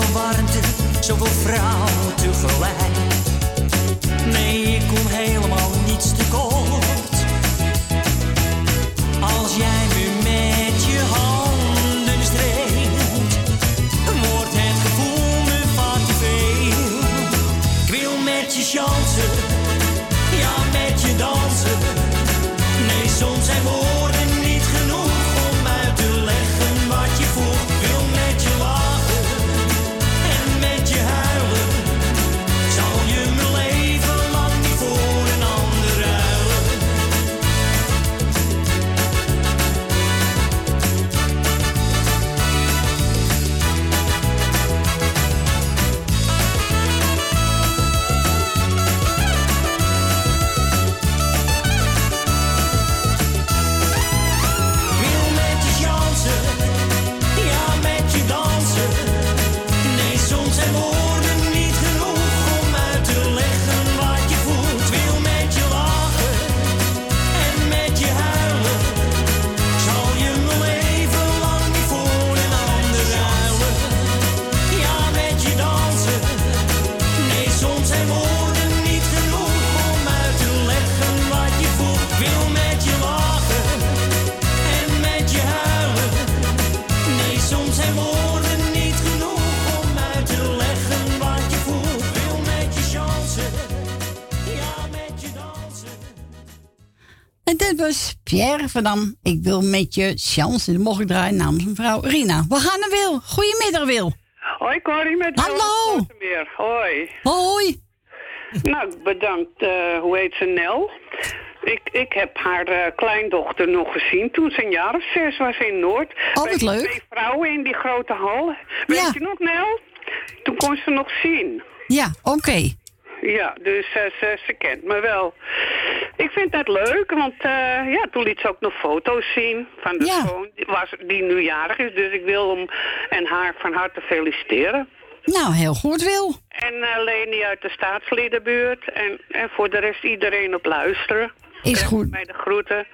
Zoveel warmte, zoveel vrouw tegelijk. Pierre van Dam, ik wil met je chance. Dan mocht ik draaien namens mevrouw Rina. We gaan naar Wil. Goedemiddag, Wil. Hoi Corrie met Hallo. meer. Hoi. Hoi. Nou, bedankt. eh, hoe heet ze? Nel. Ik, ik heb haar eh, kleindochter nog gezien toen ze een jaar of zes was in Noord. Oh, wat leuk. Twee vrouwen in die grote hal. Weet je nog, Nel? Toen kon ze nog zien. Ja, oké. Ja, dus eh, ze, ze kent me wel. Ik vind dat leuk, want eh, ja, toen liet ze ook nog foto's zien van de zoon die, was, die nu jarig is. Dus ik wil hem en haar van harte feliciteren. Nou, heel goed, Wil. En eh, Leni uit de staatsliedenbuurt. En, en voor de rest iedereen op luisteren. Is En goed. Mij de groeten.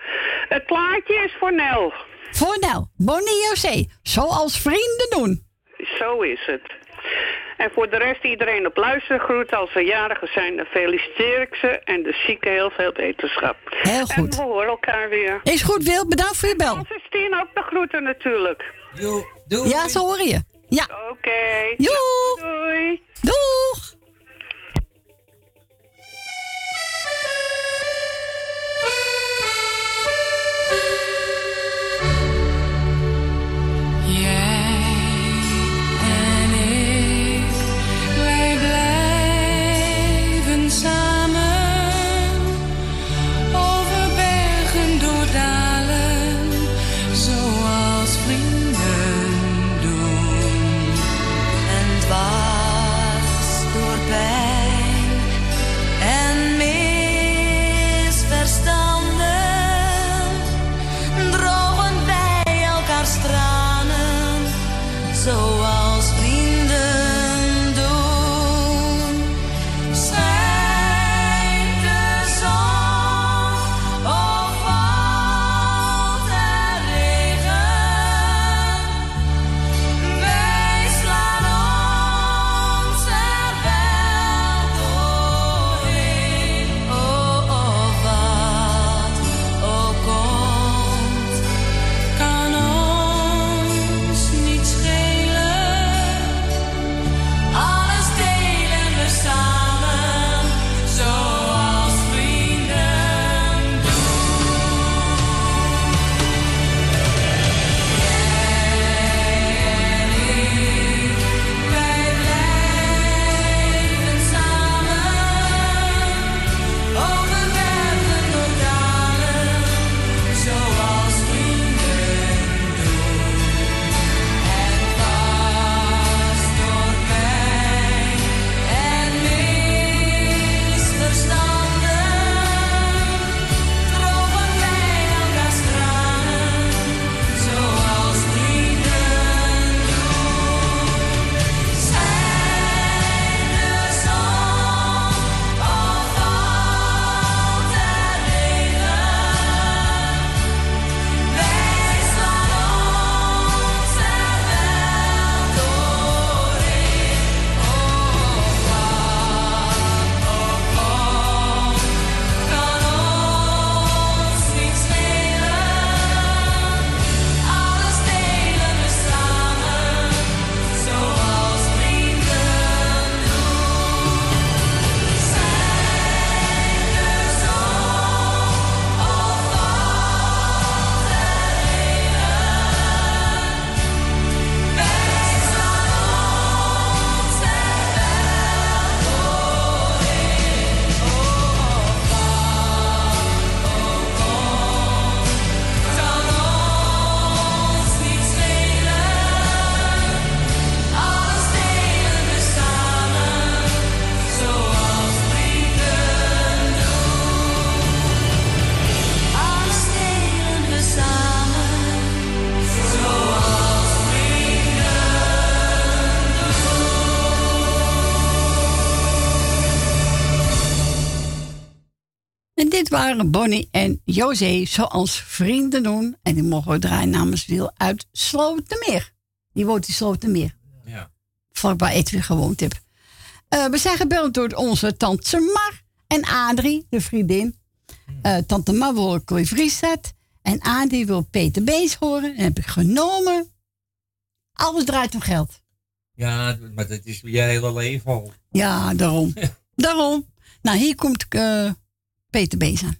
Het plaatje is voor Nel. Voor nou, Bonnie José. Zoals vrienden doen. Zo is het. En voor de rest iedereen op luisteren groeten. Als ze jarigen zijn, dan feliciteer ik ze. En de zieken heel veel wetenschap. Heel goed. En we horen elkaar weer. Is goed, Wil. Bedankt voor je bel. Onze Stien ook de groeten natuurlijk. Ja, zo hoor je. Ja. Oké. Joe. Doei. Doeg. Waren Bonnie en José, zoals vrienden doen. En die mogen we draaien namens Wil uit Slotermeer. Die woont in Slotermeer. Ja. Vlakbij Edwin gewoond heb. Eh, we zijn gebeld door onze tante Mar en Adrie, de vriendin. Eh, tante Mar wil Corrie Vries zet. En Adrie wil Peter Bees horen. En heb ik genomen. Alles draait om geld. Ja, maar dat is je hele leven al. Ja, daarom. daarom. Nou, hier komt eh, Peter Bezen.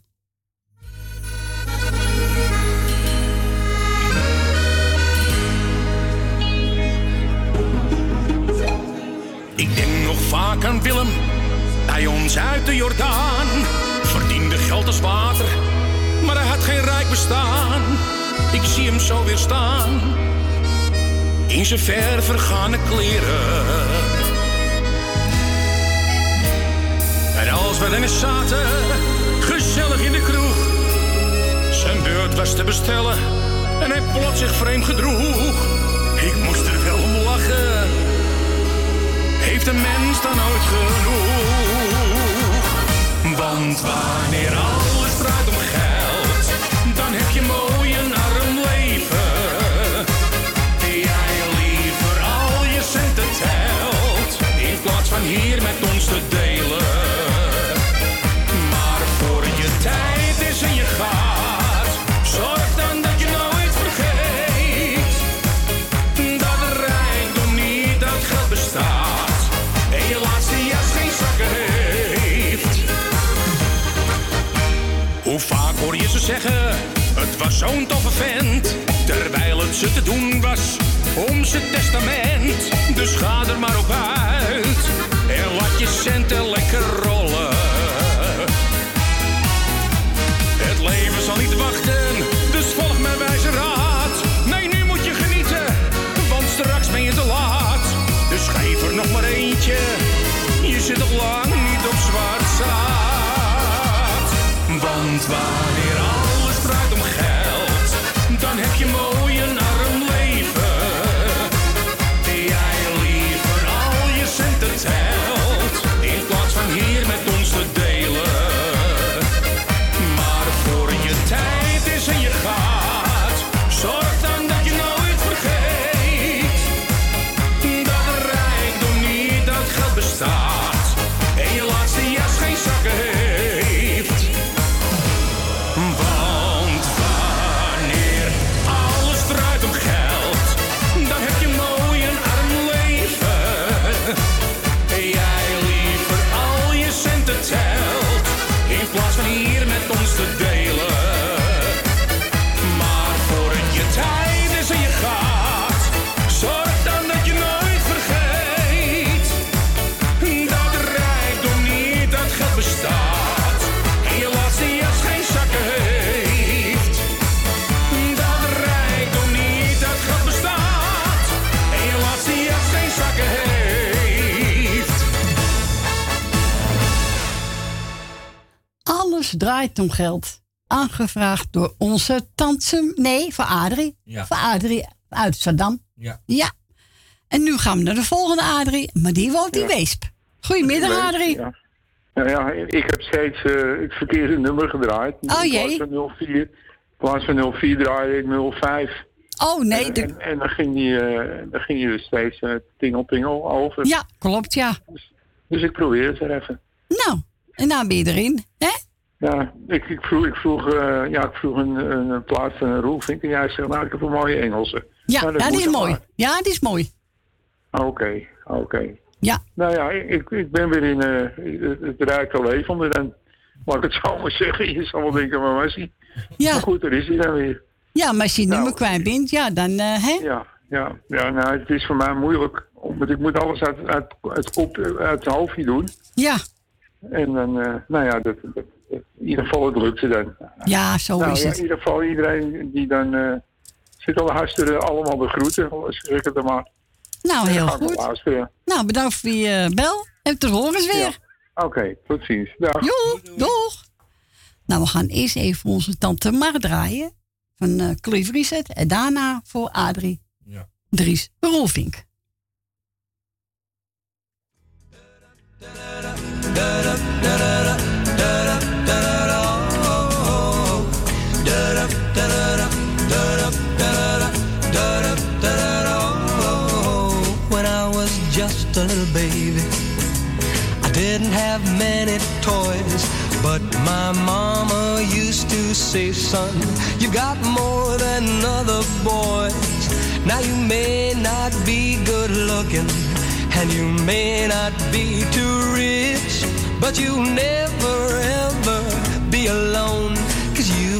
Ik denk nog vaak aan Willem, bij ons uit de Jordaan. Verdiende geld als water, maar hij had geen rijk bestaan. Ik zie hem zo weer staan, in zijn ver vergane kleren. En als we erin zaten in de kroeg. Zijn beurt was te bestellen en hij plots zich vreemd gedroeg. Ik moest er wel om lachen. Heeft een mens dan ooit genoeg? Zijn testament. Dus ga er maar op uit draait om geld. Aangevraagd door onze tante... Nee, voor Adrie. Ja. Voor Adrie uit Saddam. Ja. Ja. En nu gaan we naar de volgende Adrie. Maar die woont in Weesp. Goedemiddag, Adrie. Ja. Nou ja, ik heb steeds eh, het verkeerde nummer gedraaid. Oh, in jee. plaats van 04, in plaats van 04 draaide ik 05. Oh nee. En, de- en, en dan ging die, eh, dan ging die dus steeds eh, tingel pingel over. Ja, klopt, ja. Dus ik probeer het er even. Nou, en nou ben je erin. Hè? Ja, ik, ik vroeg, ik vroeg, eh, ja, ik vroeg een, een, een plaat van een Roelvink en jij zegt, nou, ik heb een mooie Engelse. Ja, Nou, dat ja die moet is mooi. maar. Ja, die is mooi. Oké, oké. Ja. Nou ja, ik, ik ben weer in eh, het, het rijke leven. En mag ik het zo maar zeggen, je zal wel denken, waar was hij? Ja. Maar goed, daar is hij dan weer. Ja, maar als je het Nou, nummer kwijt bent, ja, dan, eh, hè? Ja, ja, ja nou, het is voor mij moeilijk. Want ik moet alles uit, uit, uit, kop, uit het hoofdje doen. Ja. En dan, nou ja, dat- in ieder geval het lukte dan. Ja, zo nou, is ja, het. In ieder geval iedereen die dan eh, zit al luisteren, allemaal de groeten. Zeg het dan maar. Nou, heel goed. luisteren. Nou, bedankt voor je eh, bel. En tot horen eens weer. Oké, tot ziens. Dag. Jo, doeg. Nou, we gaan eerst even onze tante Mar draaien. Van uh, Cliff Reset. En daarna voor Adrie. Ja. Dries Rolfink. When a little baby, I didn't have many toys, but my mama used to say, son, you've got more than other boys. Now you may not be good looking, and you may not be too rich, but you'll never ever be alone,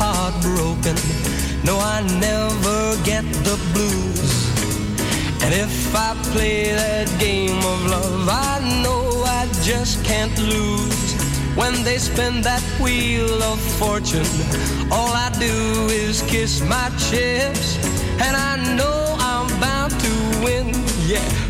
Heartbroken. No, I never get the blues. And if I play that game of love, I know I just can't lose. When they spin that wheel of fortune, all I do is kiss my chips. And I know I'm bound to win, yeah.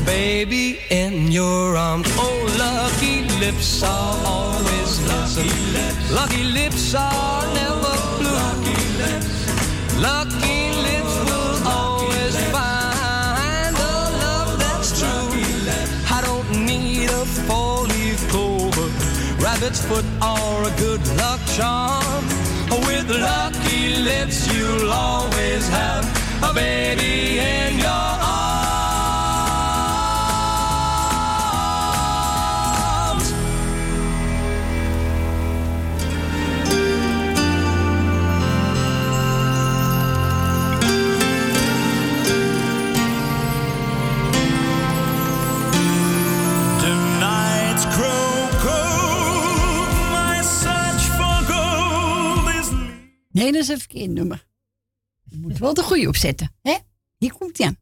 baby in your arms. Oh, lucky lips are always lucky lips. Lucky lips are never blue. Lucky lips. Lucky will always find a love that's true. I don't need a four-leaf clover, rabbit's foot, or a good luck charm. With lucky lips, you'll always have a baby in your arms. Nee, dat is een verkeerd nummer. Je moet wel de goede opzetten. Hè? Hier komt hij.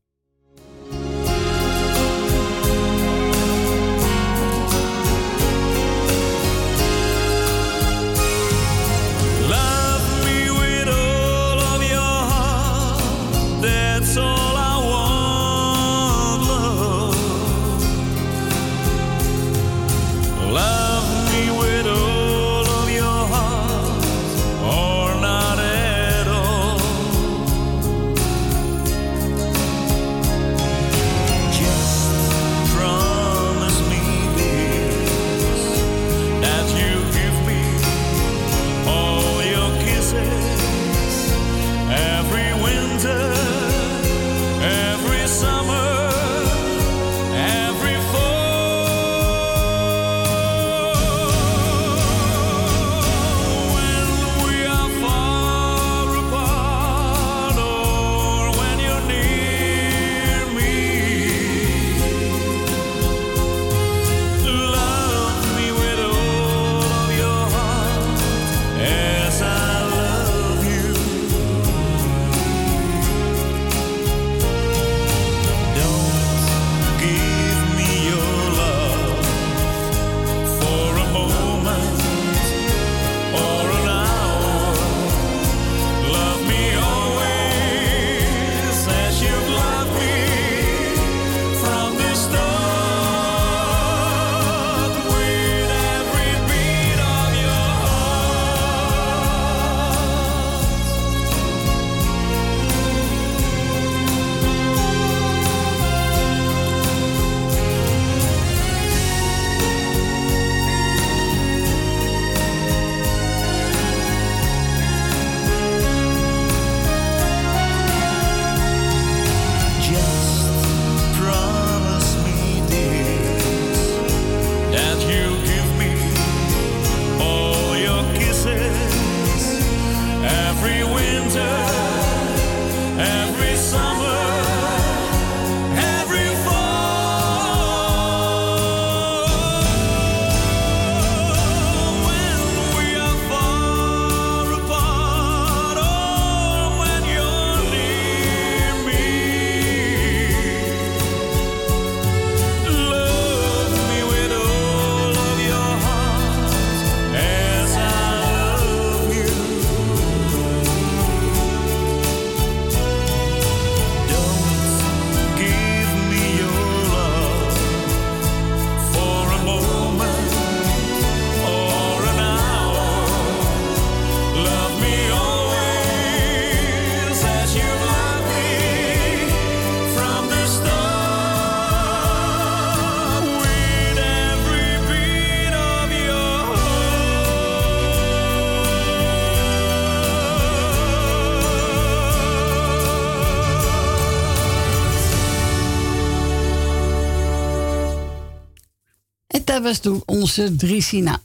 Dat was toen onze Dries. Nou,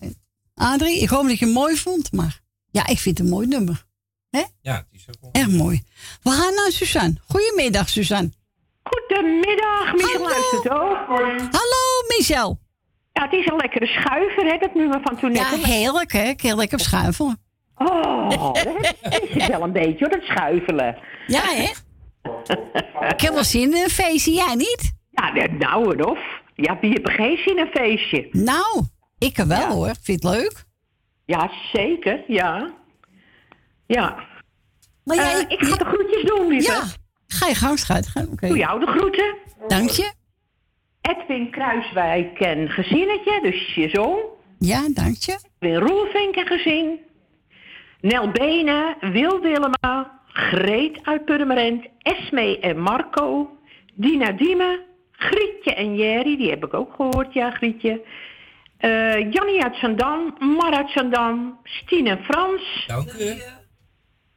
Adrie, ik hoop dat je het mooi vond, maar ja, ik vind het een mooi nummer. Hè? Ja, het is ook wel. Erg mooi. We gaan naar Suzanne. Goedemiddag, Suzanne. Goedemiddag, Michel luistert ook. Hallo, Michel. Ja, het is een lekkere schuiver, hè, dat nummer van toen Ja, heerlijk, hè? Ik heel lekker schuifelen. Oh, dat is het wel een beetje, hoor, dat schuifelen. Ja, hè? Ik heb wel zin in een feestje, jij niet? Ja, nee, nou, of? Ja, wie er geen zin in een feestje? Nou, ik wel hoor. Vind je het leuk? Ja, zeker, ja. Ja. Maar jij, Eh, ik ga de groetjes doen, lieve. Ja, ga je gang, schat. Ga- Oké. Doe jou de groeten. Dank je. Edwin Kruiswijk en gezinnetje, dus je zoon. Ja, dank je. Edwin Roelvink en gezin. Nel Benen, Wil Willema, Greet uit Purmerend, Esme en Marco, Dina Diemen, Grietje en Jerry, die heb ik ook gehoord, ja, Grietje. Eh Jannie uit Zandam, Mar uit Zandam, Stien en Frans. Dank u.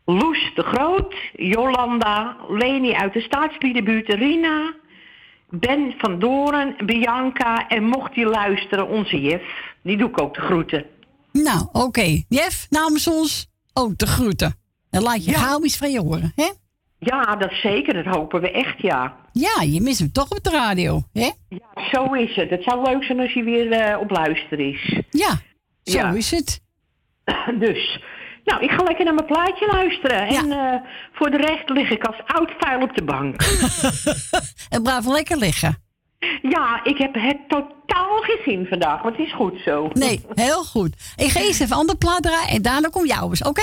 Loes de Groot, Jolanda, Leni uit de staatsliedenbuurt, Rina, Ben van Doren, Bianca en mocht je luisteren, onze Jef. Die doe ik ook de groeten. Nou, oké. Jef, namens ons ook de groeten. Dan laat je gauw iets van je horen, hè? Ja, dat zeker, dat hopen we echt, ja. Ja, je mist hem toch op de radio, hè? Ja, zo is het. Het zou leuk zijn als hij weer eh, op luister is. Ja, zo Ja. is het. Dus, nou, ik ga lekker naar mijn plaatje luisteren. En eh, voor de rest lig ik als oud vuil op de bank. En blijf lekker liggen. ja, ik heb het totaal gezien vandaag, maar het is goed zo. Nee, heel goed. Ik ga eerst even een andere plaat draaien en daarna komt jou eens, oké?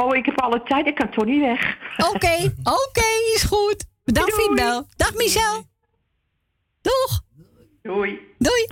Oh, ik heb alle tijd, ik kan toch niet weg. Oké, oké, is goed. Bedankt voor bel. Dag Michel. Doeg. Doei. Doei.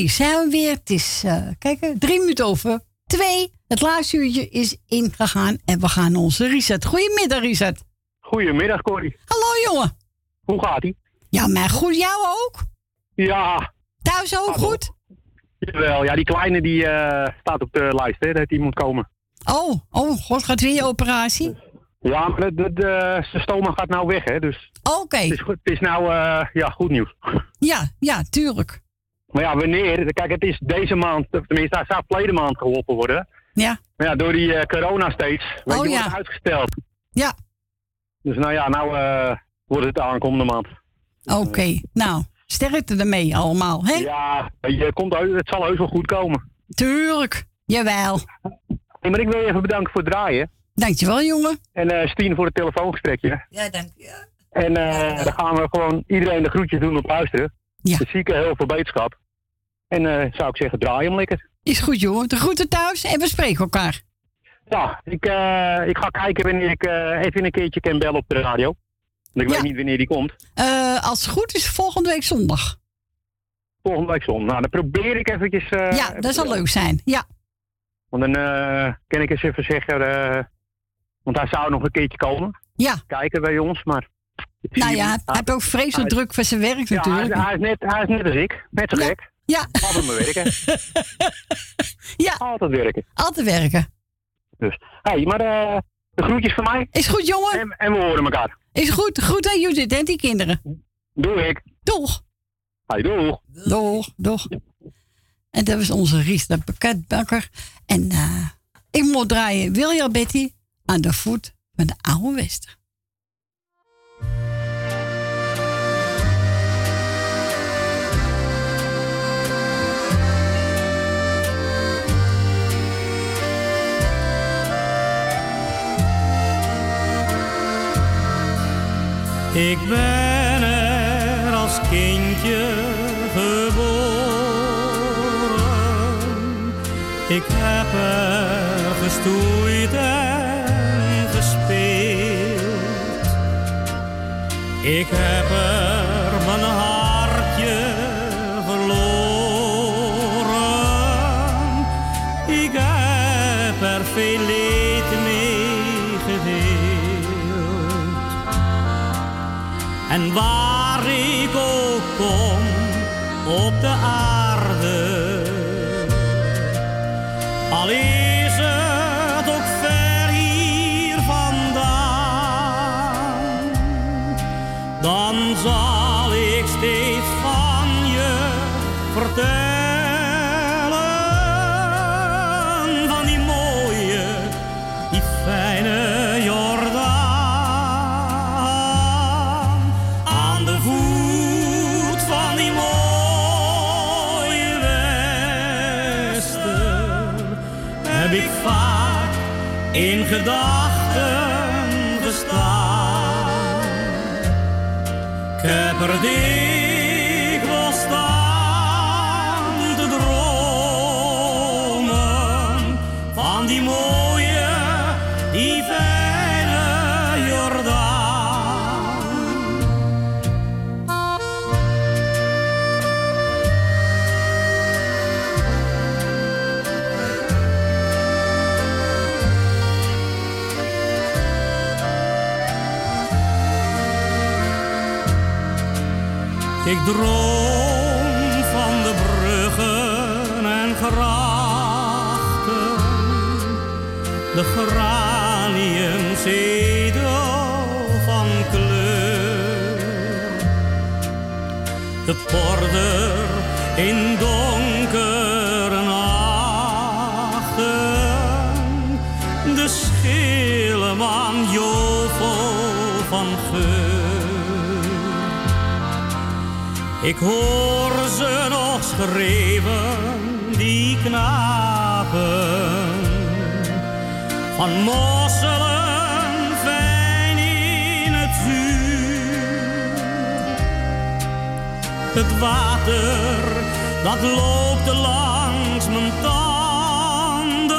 Hier zijn we weer. Het is, eh, kijk, drie minuten over twee. Het laatste uurtje is ingegaan en we gaan onze reset. Goedemiddag, reset. Goedemiddag, Corrie. Hallo, jongen. Hoe gaat ie? Ja, maar goed, jou ook? Ja. Thuis ook goed? Jawel, ja, die kleine die eh, staat op de lijst, hè, dat die moet komen. Oh, oh, god, gaat weer je operatie? Ja, maar de, de, de, de stoma gaat nou weg, hè, dus... Oké. Het is, goed- het is nou, eh, ja, goed nieuws. Ja, ja, tuurlijk. Maar ja, wanneer? Kijk, het is deze maand, of tenminste, hij zou verleden maand geholpen worden. Ja. Maar ja, door die eh, corona steeds, weet Oh, je, ja. wordt het uitgesteld. Ja. Dus nou ja, nou eh, wordt het de aankomende maand. Oké, nou, sterkte ermee allemaal, hè? Ja, je komt uit, het zal heus wel goed komen. Tuurlijk, jawel. Hey, maar ik wil je even bedanken voor het draaien. Dankjewel, jongen. En eh Stien voor het telefoongesprekje. Ja, dank je. En eh, dan gaan we gewoon iedereen de groetjes doen op luisteren. Ja. De zieke heel veel beterschap. En eh, zou ik zeggen, draai hem lekker. Is goed, jongen. De groeten thuis en we spreken elkaar. Ja, ik, eh, ik ga kijken wanneer ik eh, even een keertje kan bellen op de radio. Want ik weet niet wanneer die komt. Als het goed is, volgende week zondag. Volgende week zondag. Nou, dan probeer ik eventjes... ja, dat zal leuk zijn. Ja. Want dan kan ik eens even zeggen... want hij zou nog een keertje komen. Ja. Kijken bij ons, maar... Nou ja, hij heeft ook vreselijk druk voor zijn werk Ja, natuurlijk. hij, hij is net, hij is net als ik. Net zo gek. Ja. Altijd maar werken. ja. Altijd werken. Altijd werken. Dus, hey, maar eh, de groetjes van mij. Is goed, jongen. En, en we horen elkaar. Is goed. Goed aan Judith en die kinderen. Doe ik. Doeg. Hey, doeg. Doeg, doeg. En dat was onze Ries de pakketbakker. En eh, ik moet draaien William Betty aan de voet van de oude Wester. Ik ben er als kindje geboren. Ik heb er gestoeid en gespeeld. Ik heb er mijn hartje En waar ik ook kom op de aarde, droom Ik hoor ze nog schreeuwen, die knapen. Van mosselen fijn in het vuur. Het water, dat loopt langs mijn tanden.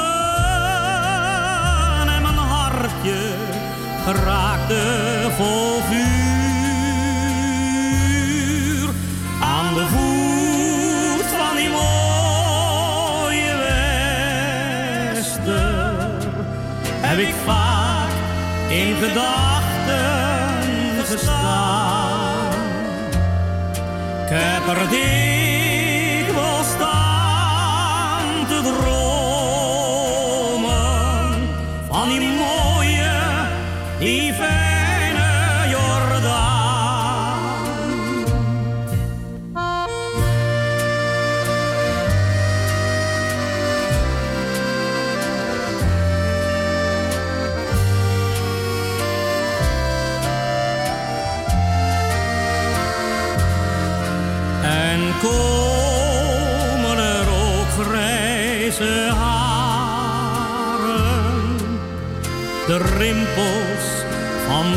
En mijn hartje raakte vol vuur heb ik vaak in gedachten gestaan. Ik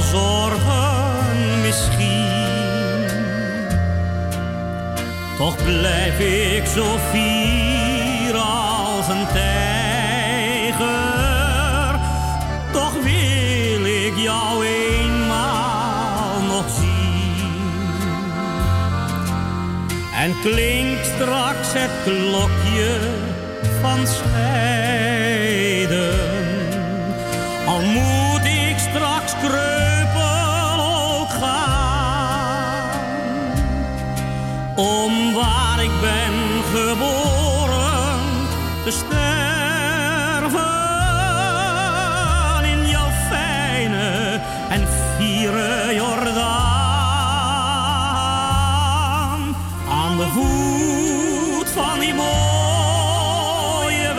zorgen misschien. Toch blijf ik zo fier als een tijger, toch wil ik jou eenmaal nog zien. En klinkt straks het klokje van scheiden. Geboren te sterven. In jouw fijne en viere Jordaan aan de voet van die mooie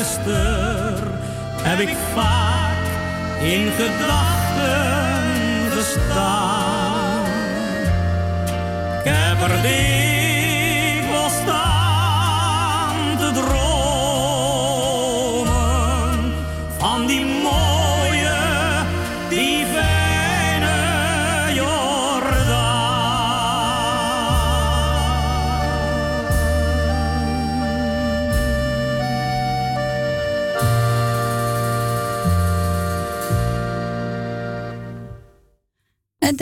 wester heb ik vaak in gedachten gestaan.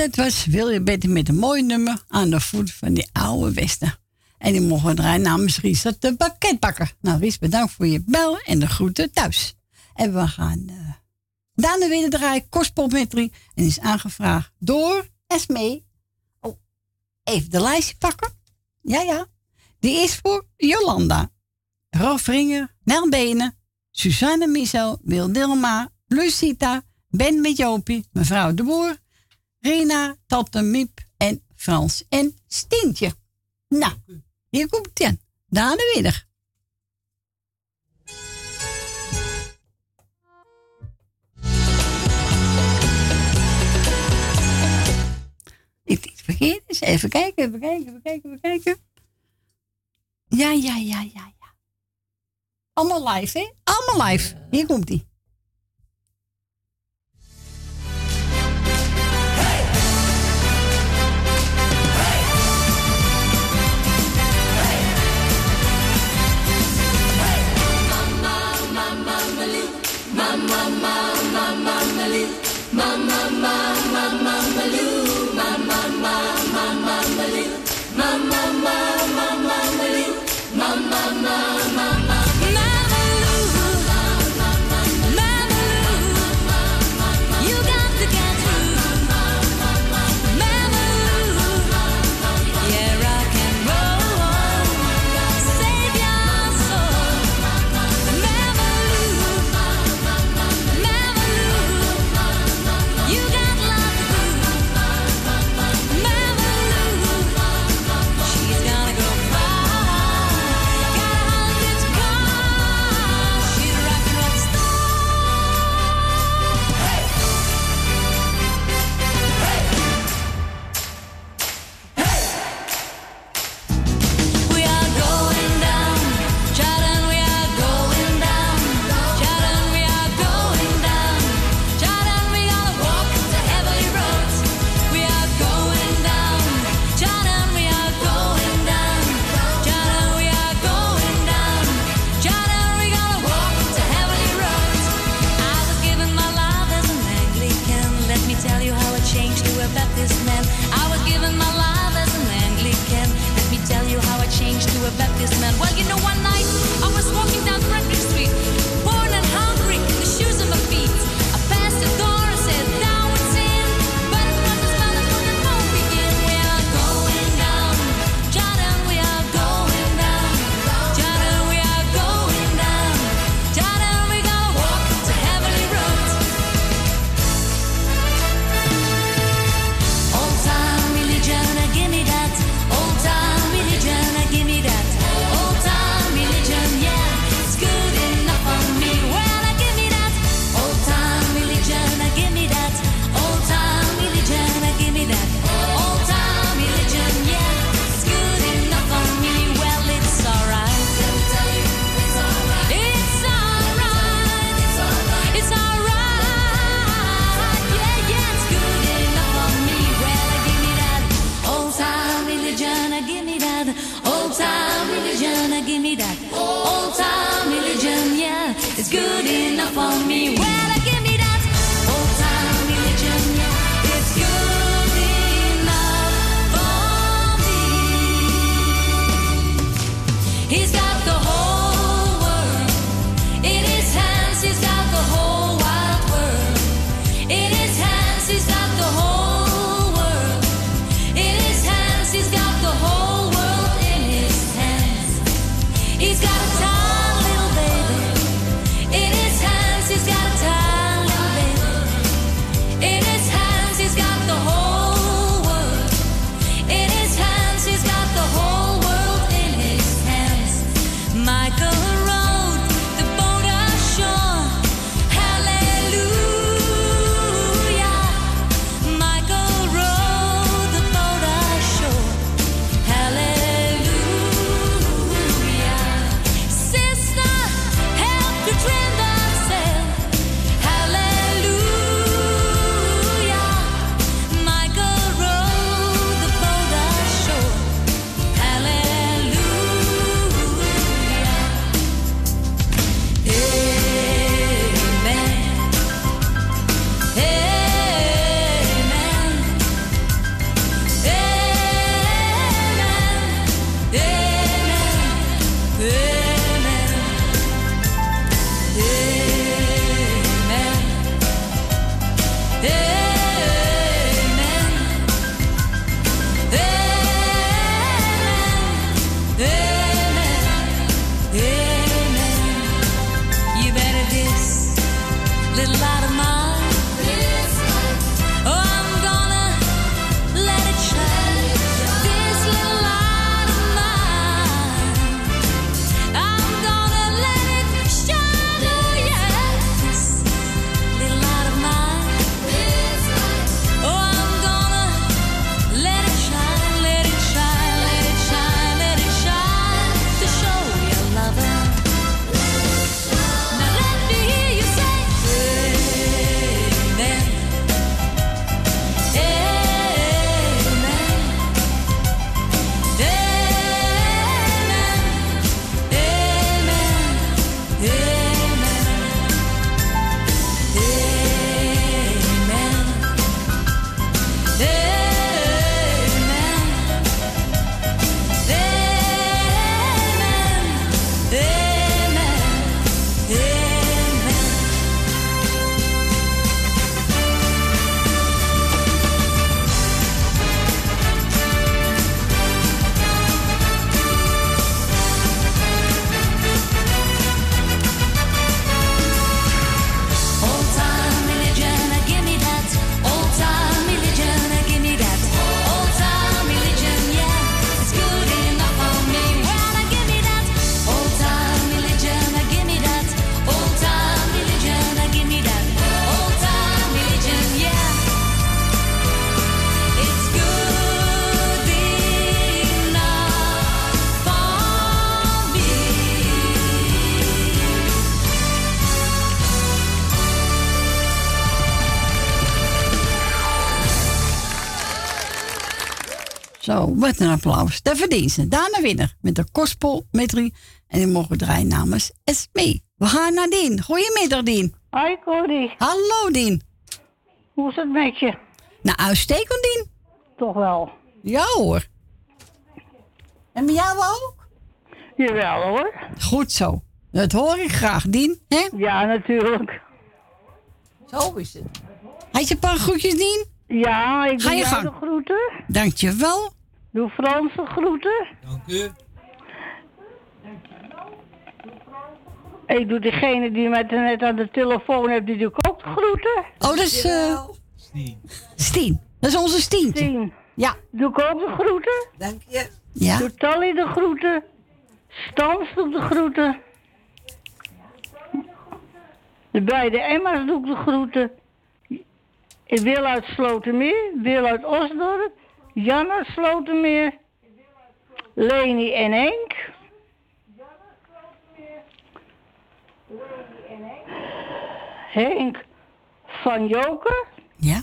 Dat was Wilje Betty met een mooi nummer aan de voet van die oude Westen. En die mogen we draaien namens Ries de pakketbakker. Nou Ries, bedankt voor je bel en de groeten thuis. En we gaan eh daarna weer draaien, Kostpopmetrie. En is aangevraagd door Esmee. Oh, even de lijstje pakken. Ja, ja. Die is voor Jolanda, Rolf Ringer, Nel Benen, Suzanne Michel, Wil Dilma, Lucita, Ben met Jopie, mevrouw De Boer, Rena, Tante Miep en Frans en Stientje. Nou, hier komt het aan. Daarna weer. Ik iets verkeerd is. Even kijken, even kijken, even kijken, even kijken. Ja, ja, ja, ja, ja. Allemaal live, hè? Allemaal live. Hier komt ie. Zo, wat een applaus. Dat verdient ze. Daarna winnaar met de Kospel met drie. En die mogen we draaien namens Esmee. We gaan naar Dien. Goedemiddag, Dien. Hoi, Corrie. Hallo, Dien. Hoe is het met je? Nou, uitstekend, Dien. Toch wel. Ja, hoor. En bij jou ook? Jawel, hoor. Goed zo. Dat hoor ik graag, Dien. Hè? Ja, natuurlijk. Zo is het. Had je een paar groetjes, Dien? Ja, ik Ga je gang. de groeten. Dankjewel. Doe Frans de groeten. Dank u. Ik doe degene die met net aan de telefoon hebt, die doe ik ook de groeten. Oh, dat is... eh Stien. Dat is onze Stien. Stien. Ja. Doe ik ook de groeten. Dank je. Ja. Doe Tally de groeten. Stans doe ik de groeten. De beide Emma's doe ik de groeten. Ik wil uit Slotermeer, wil uit Osdorp, Jan uit Slotermeer, Leni en Henk. Henk van Joker. Ja.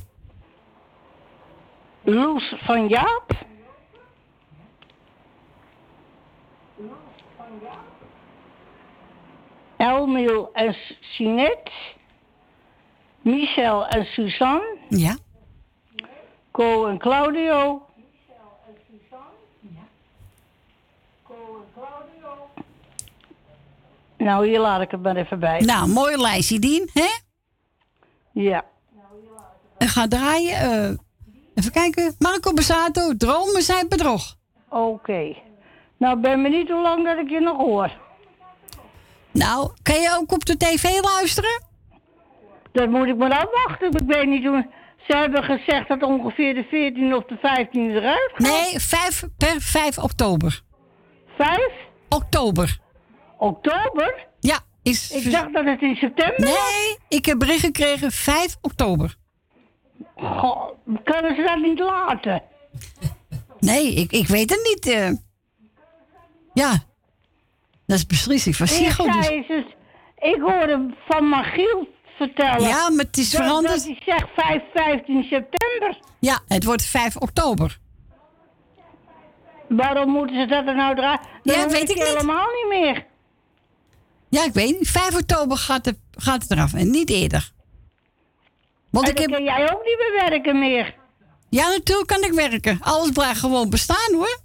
Loes van Jaap. Elmiel en Sinet. Michel en Suzanne. Ja. Co en Claudio. Nou, hier laat ik het maar even bij. Nou, mooi lijstje, Dien. Hè? Ja. En ga draaien. eh, even kijken. Marco Bassato, dromen zijn bedrog. Oké. Nou, ben benieuwd hoe lang dat ik je nog hoor. Nou, kan je ook op de tv luisteren? Dat moet ik maar afwachten. Ik weet niet hoe... Ze hebben gezegd dat ongeveer de 14 of de 15 eruit gaat. Nee, 5 per 5 oktober. 5? Oktober. Oktober? Ja, is... Ik dacht dat het in september Nee, ik heb bericht gekregen 5 oktober. Goh, kunnen ze dat niet laten? Nee, ik, ik weet het niet. eh. Ja, dat is beslissing van Ik Sigo. Dus. eens, ik hoorde van Magiel vertellen. Ja, maar het is dat, veranderd. Dat hij zegt 5, 15 september. Ja, het wordt 5 oktober. Waarom moeten ze dat er nou draaien? Ja, weet ik niet. helemaal niet meer. Ja, ik weet niet. 5 oktober gaat het, gaat het eraf en niet eerder. Want en ik dan heb... kan jij ook niet meer werken meer. Ja, natuurlijk kan ik werken. Alles blijft gewoon bestaan hoor.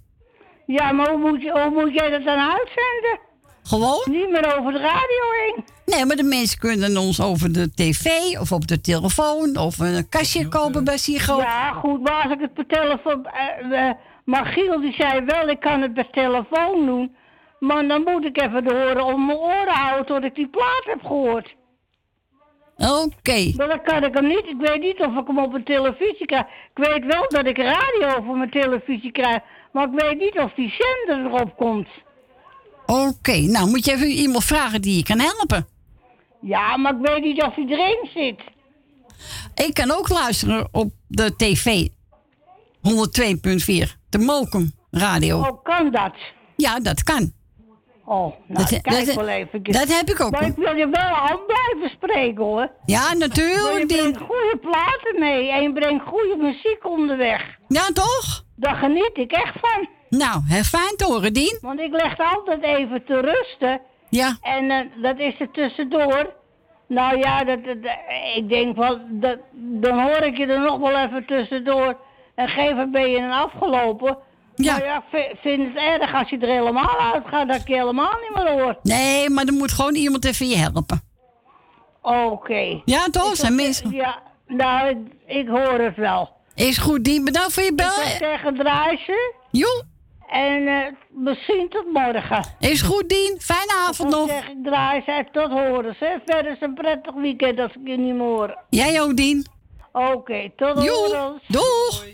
Ja, maar hoe moet, je, hoe moet jij dat dan uitzenden? Gewoon? Niet meer over de radio heen. Nee, maar de mensen kunnen ons over de tv of op de telefoon of een kastje kopen bij Sigo. Ja, goed, maar als ik het per telefoon... eh, eh, Magiel die zei wel, ik kan het per telefoon doen. Maar dan moet ik even de horen om mijn oren houden tot ik die plaat heb gehoord. Oké. Maar dan kan ik hem niet. Ik weet niet of ik hem op mijn televisie krijg. Ik weet wel dat ik radio voor mijn televisie krijg. Maar ik weet niet of die zender erop komt. Oké, nou moet je even iemand vragen die je kan helpen. Ja, maar ik weet niet of hij erin zit. Ik kan ook luisteren op de tv 102.4, de Mokum radio. Oh, kan dat? Ja, dat kan. Oh, nou, Dat- kijk dat- wel even. dat heb ik ook, Maar ik wil je wel aan blijven spreken, hoor. Ja, natuurlijk. je brengt goede platen mee en je brengt goede muziek onderweg. Ja, toch? Daar geniet ik echt van. Nou, hè, fijn te horen, Dien. Want ik leg altijd even te rusten. Ja. En eh, dat is er tussendoor. Nou ja, dat, dat- ik denk wel, dat, dan hoor ik je er nog wel even tussendoor. En geef ben je dan afgelopen. Ja. Maar ja, ik vi- vind het erg als je er helemaal uitgaat dat ik je helemaal niet meer hoor. Nee, maar er moet gewoon iemand even je helpen. Oké. Ja, toch? Ik Zijn mensen. Ja, nou, ik, ik hoor het wel. Is goed, Dien. Bedankt voor je Ik bel. zou zeggen, draai ze. Jo. En eh, misschien tot morgen. Is goed, Dien. Fijne avond Dan nog. zeg ik, draai ze tot horen. Hè. Verder is een prettig weekend als ik je niet meer hoor. Jij ook, Dien. Oké, tot Jo. horen. Doeg.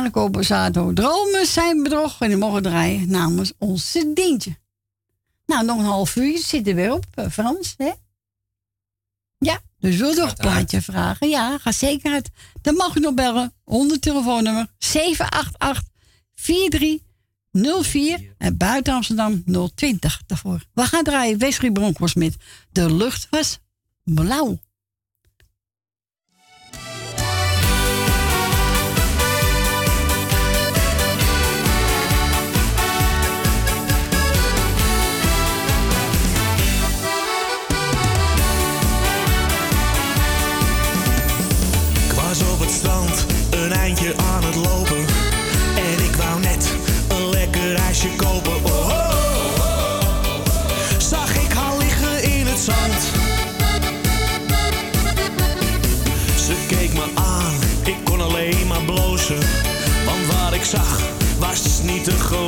Marco Borsato. Dromen zijn bedrog. En die mogen draaien namens onze dientje. Nou, nog een half uur zitten we weer op, eh, Frans. Hè? Ja, dus wil nog een plaatje vragen? Ja, ga zeker uit. Dan mag je nog bellen. Onder telefoonnummer 788 4304 en buiten Amsterdam 020 daarvoor. We gaan draaien Wesley Bronkhorst met De lucht was blauw. te groot.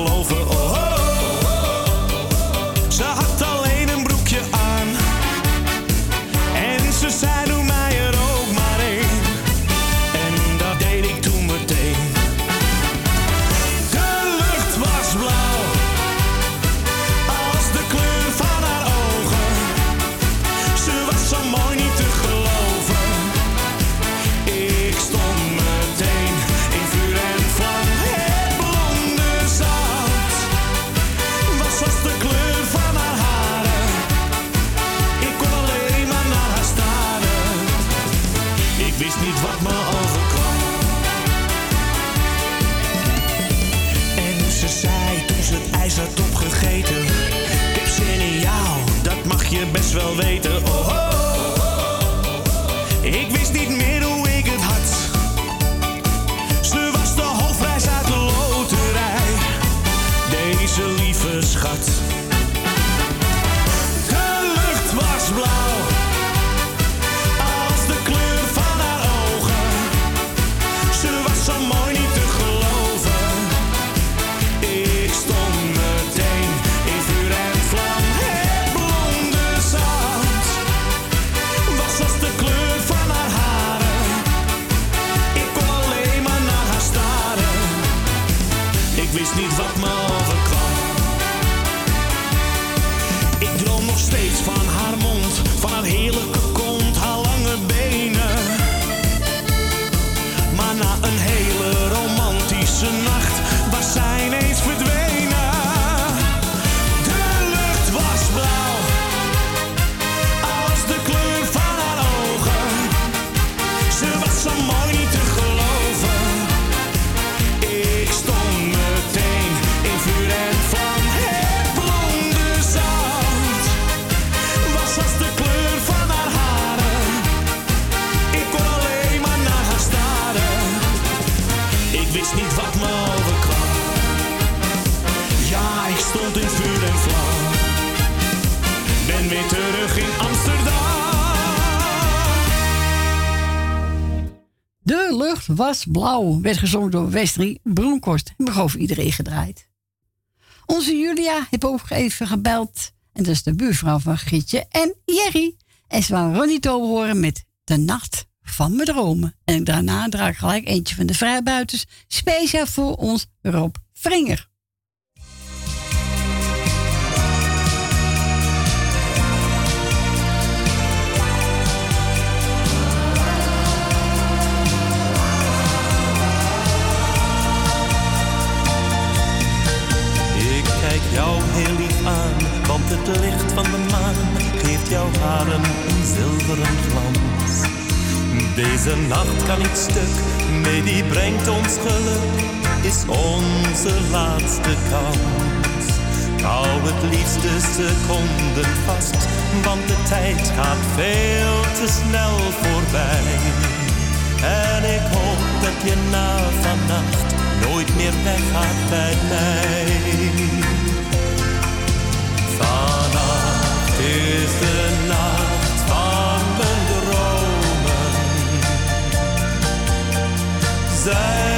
Blauw, werd gezongen door Westrie Bronkhorst en voor iedereen gedraaid. Onze Julia heeft ook even gebeld. En dat is de buurvrouw van Gietje en Jerry. En ze waren Ronnie Tober horen met De Nacht van mijn dromen. En daarna draag ik gelijk eentje van de vrijbuiters. Speciaal voor ons Rob Vringer. Het licht van de maan geeft jouw haren een zilveren glans. Deze nacht kan niet stuk, nee die brengt ons geluk, is onze laatste kans. Hou het liefst de seconden vast, want de tijd gaat veel te snel voorbij. En ik hoop dat je na vannacht nooit meer weggaat bij mij. Is de nacht van mijn dromen. Zijn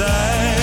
mijn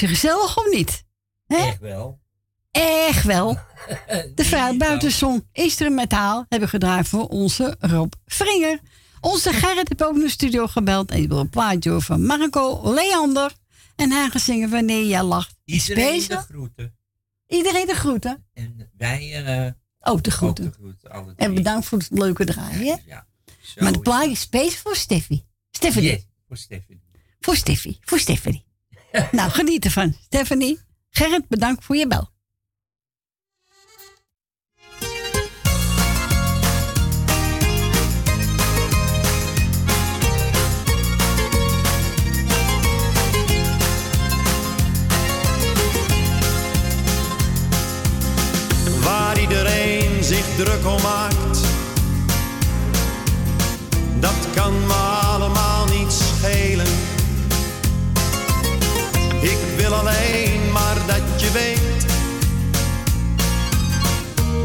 was je gezellig of niet? Hè? Echt wel. Echt wel. De vrouw buitenzon instrumentaal hebben gedraaid voor onze Rob Vringer. Onze Gerrit heeft ook naar de studio gebeld en die wil een plaatje van Marco Leander. En hij gaat zingen wanneer jij lacht. Iedereen de groeten. Iedereen de groeten. En wij eh Ook de groeten. ook de groeten. En bedankt voor het leuke draaien. Ja, maar de is plaatje is speciaal voor Steffi. Yes, voor Stephanie. Voor Steffi. Voor Stephanie. Nou, geniet ervan. Stephanie. Gerrit, bedankt voor je bel. waar iedereen zich druk om maakt. Dat kan me wil alleen maar dat je weet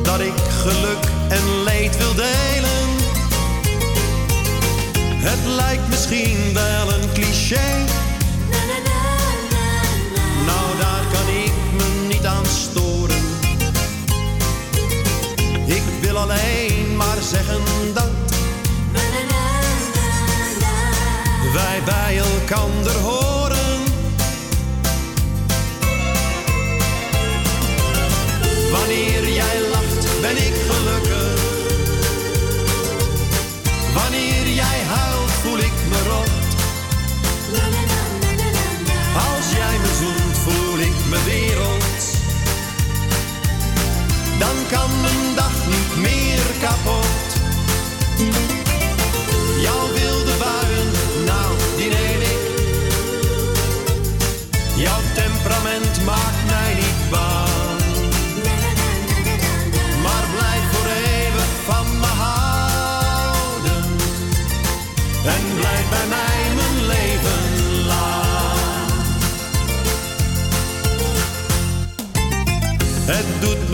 dat ik geluk en leed wil delen. Het lijkt misschien wel een cliché. Nou, daar kan ik me niet aan storen. Ik wil alleen maar zeggen dat wij bij elkander horen. Me wereld. Dan kan mijn dag niet meer kapot.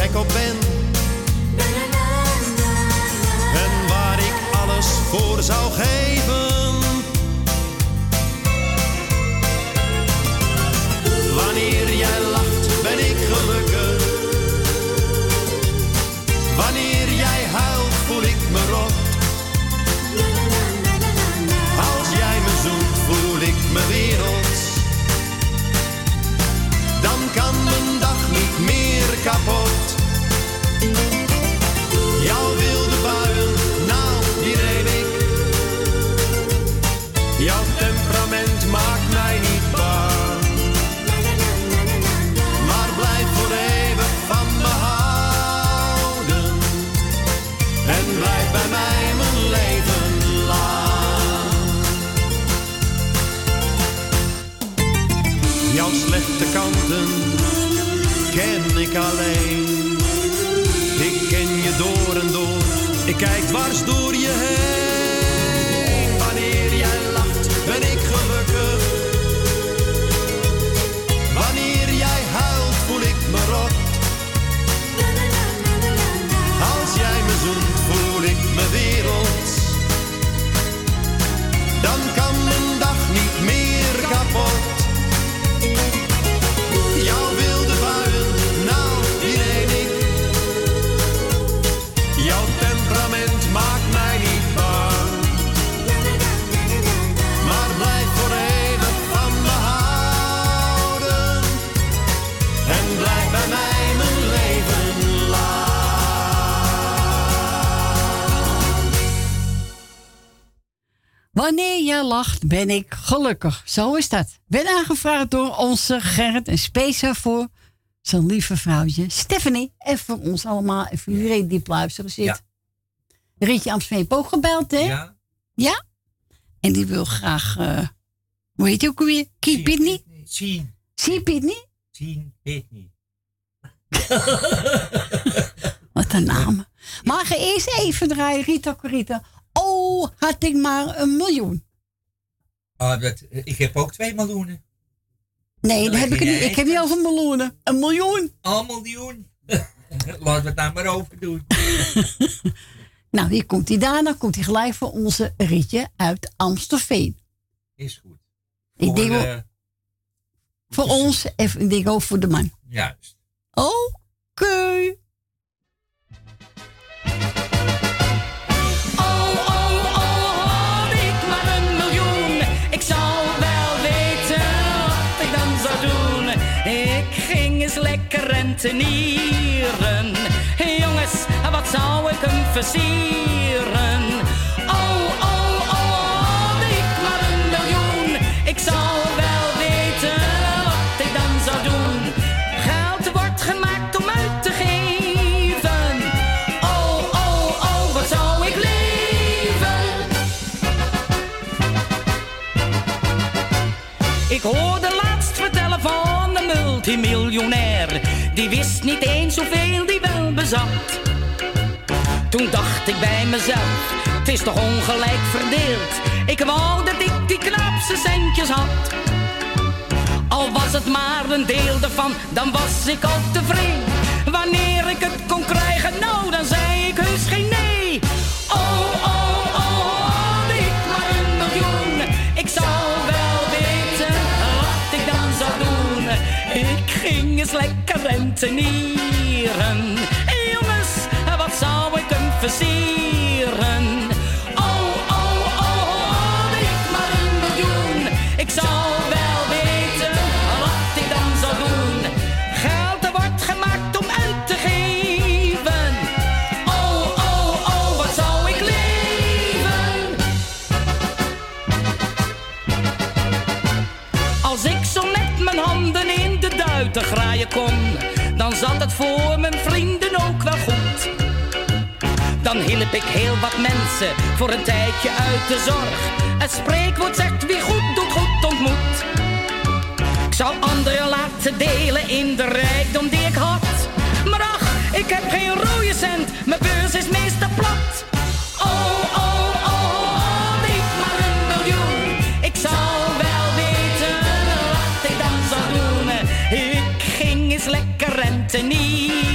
Stapelgek op ben. En waar ik alles voor zou geven. Wanneer je lacht, ben ik gelukkig. Zo is dat. Ben aangevraagd door onze Gerrit en speciaal voor zijn lieve vrouwtje Stephanie. En voor ons allemaal en voor iedereen die op luisteren zit. Ja. Rietje Amstveen heeft ook gebeld, hè? Ja. Ja? En die wil graag, eh, hoe heet je ook alweer? Keep Pitney? Zien. Zie Pitney? Zien, niet. Wat een naam. Maar ga eerst even draaien, Rita Corita. Oh, had ik maar een miljoen. Ah, dat, ik heb ook twee miljoenen. Nee, dat heb ik niet. Ik heb niet over miljoenen. Een miljoen. Een miljoen. Laten we het daar maar over doen. Nou, hier komt hij daarna. Komt hij gelijk voor onze Rietje uit Amstelveen. Is goed. Ik Voor, denk Voor ons en ik denk ook voor de man. Juist. Oké. Lekker rentenieren. Jongens, wat zou ik hem versieren? Oh, oh, oh, had ik maar een miljoen. Ik zou wel weten wat ik dan zou doen. Geld wordt gemaakt om uit te geven. Oh, oh, oh, wat zou ik leven? Ik hoorde laatst vertellen van een multimiljonair. Die wist niet eens hoeveel die wel bezat. Toen dacht ik bij mezelf, het is toch ongelijk verdeeld. Ik wou dat ik die knapste centjes had. Al was het maar een deel ervan, dan was ik al tevreden. Wanneer ik het kon krijgen, nou dan zei ik heus geen nee. Oh, oh, Eens lekker rentenieren. Jongens, wat zou ik hem versieren? Ik heel wat mensen voor een tijdje uit de zorg. Het spreekwoord zegt wie goed doet, goed ontmoet. Ik zou anderen laten delen in de rijkdom die ik had. Maar ach, ik heb geen rode cent, mijn beurs is meestal plat. Oh, oh, oh, oh, niet een miljoen. Ik zou wel weten wat ik dan doen. Ik ging eens lekker rentenieren.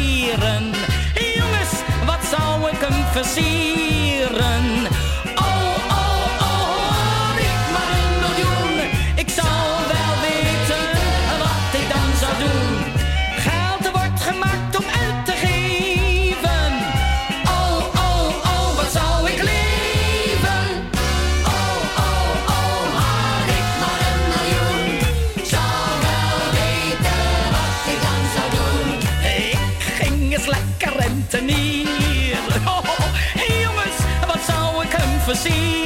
Zou hem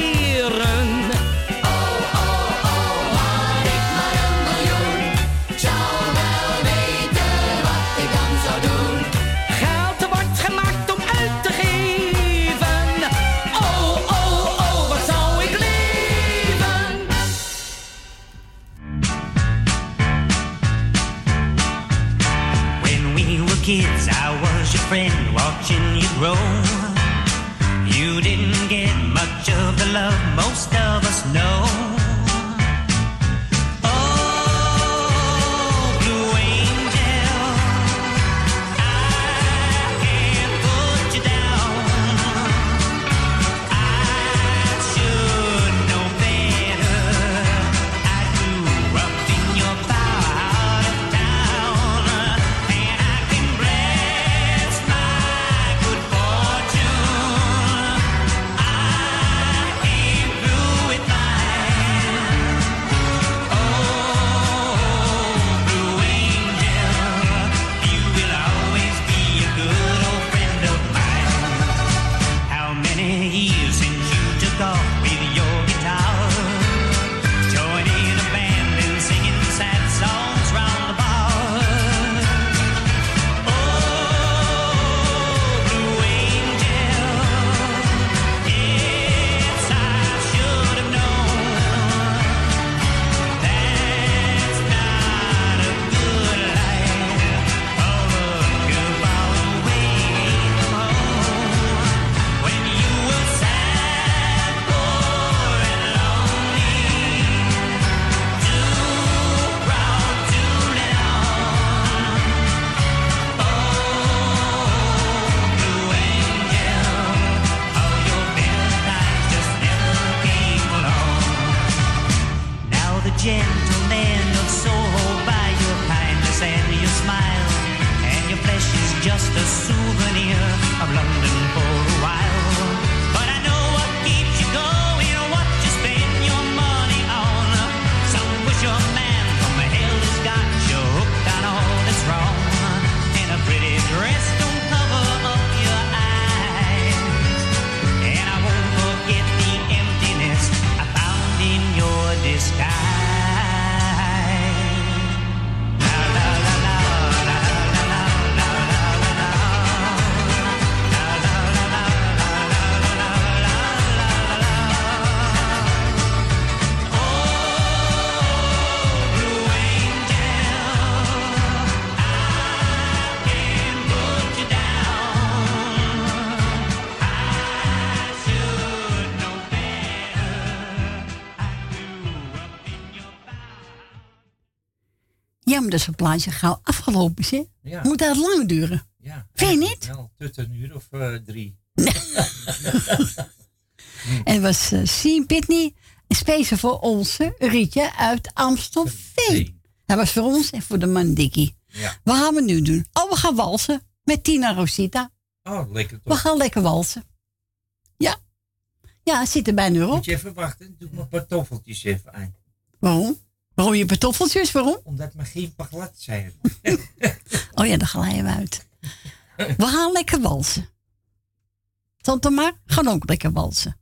Dat zo'n plaatje gauw afgelopen is, hè? Ja. Moet dat lang duren? Ja. Vind je niet? Wel, tot een uur of eh, drie. En het was uh, Sien Pitney, speciaal voor onze Rietje uit Amstelveen. Dat was voor ons en voor de man Dikkie. Ja. Wat gaan we nu doen? Oh, we gaan walsen met Tina Rosita. Oh, lekker We toch? gaan lekker walsen. Ja. Ja, zit er bijna op. Moet je even wachten, doe mijn pantoffeltjes even aan. Waarom? Waarom je pantoffeltjes? Waarom? Omdat me geen glad zijn. Oh ja, dan glijden we uit. We gaan lekker walsen. Tante maar, gaan ook lekker walsen.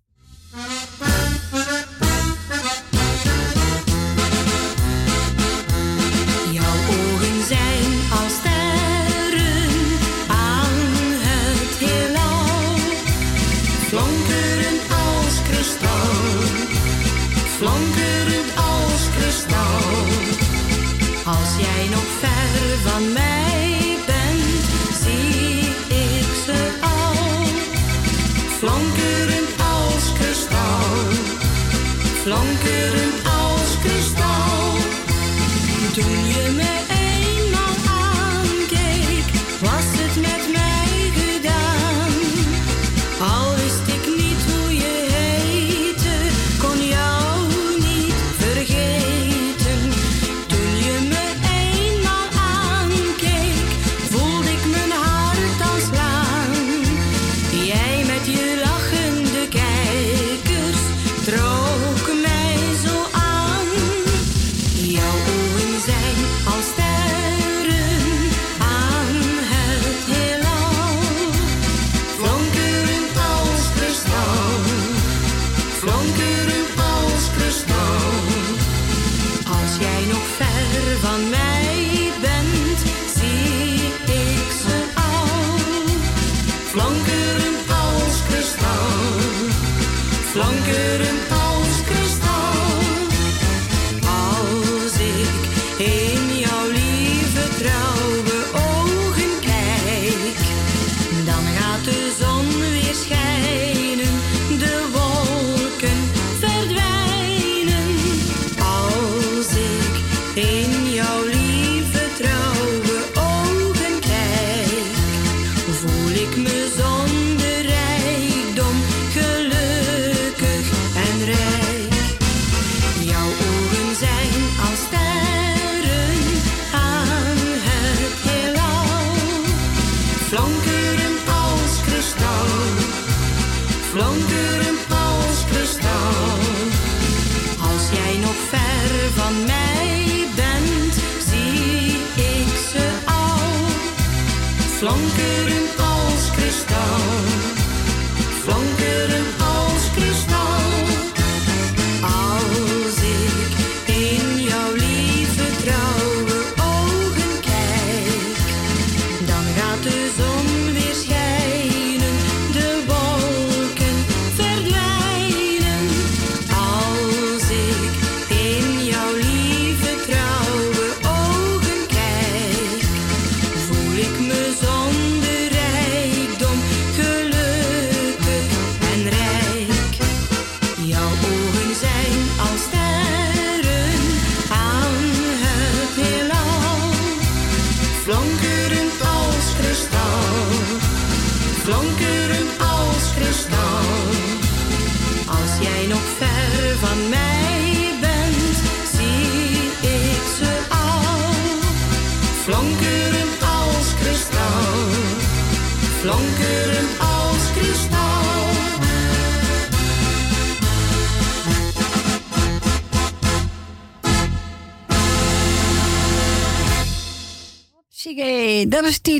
Toen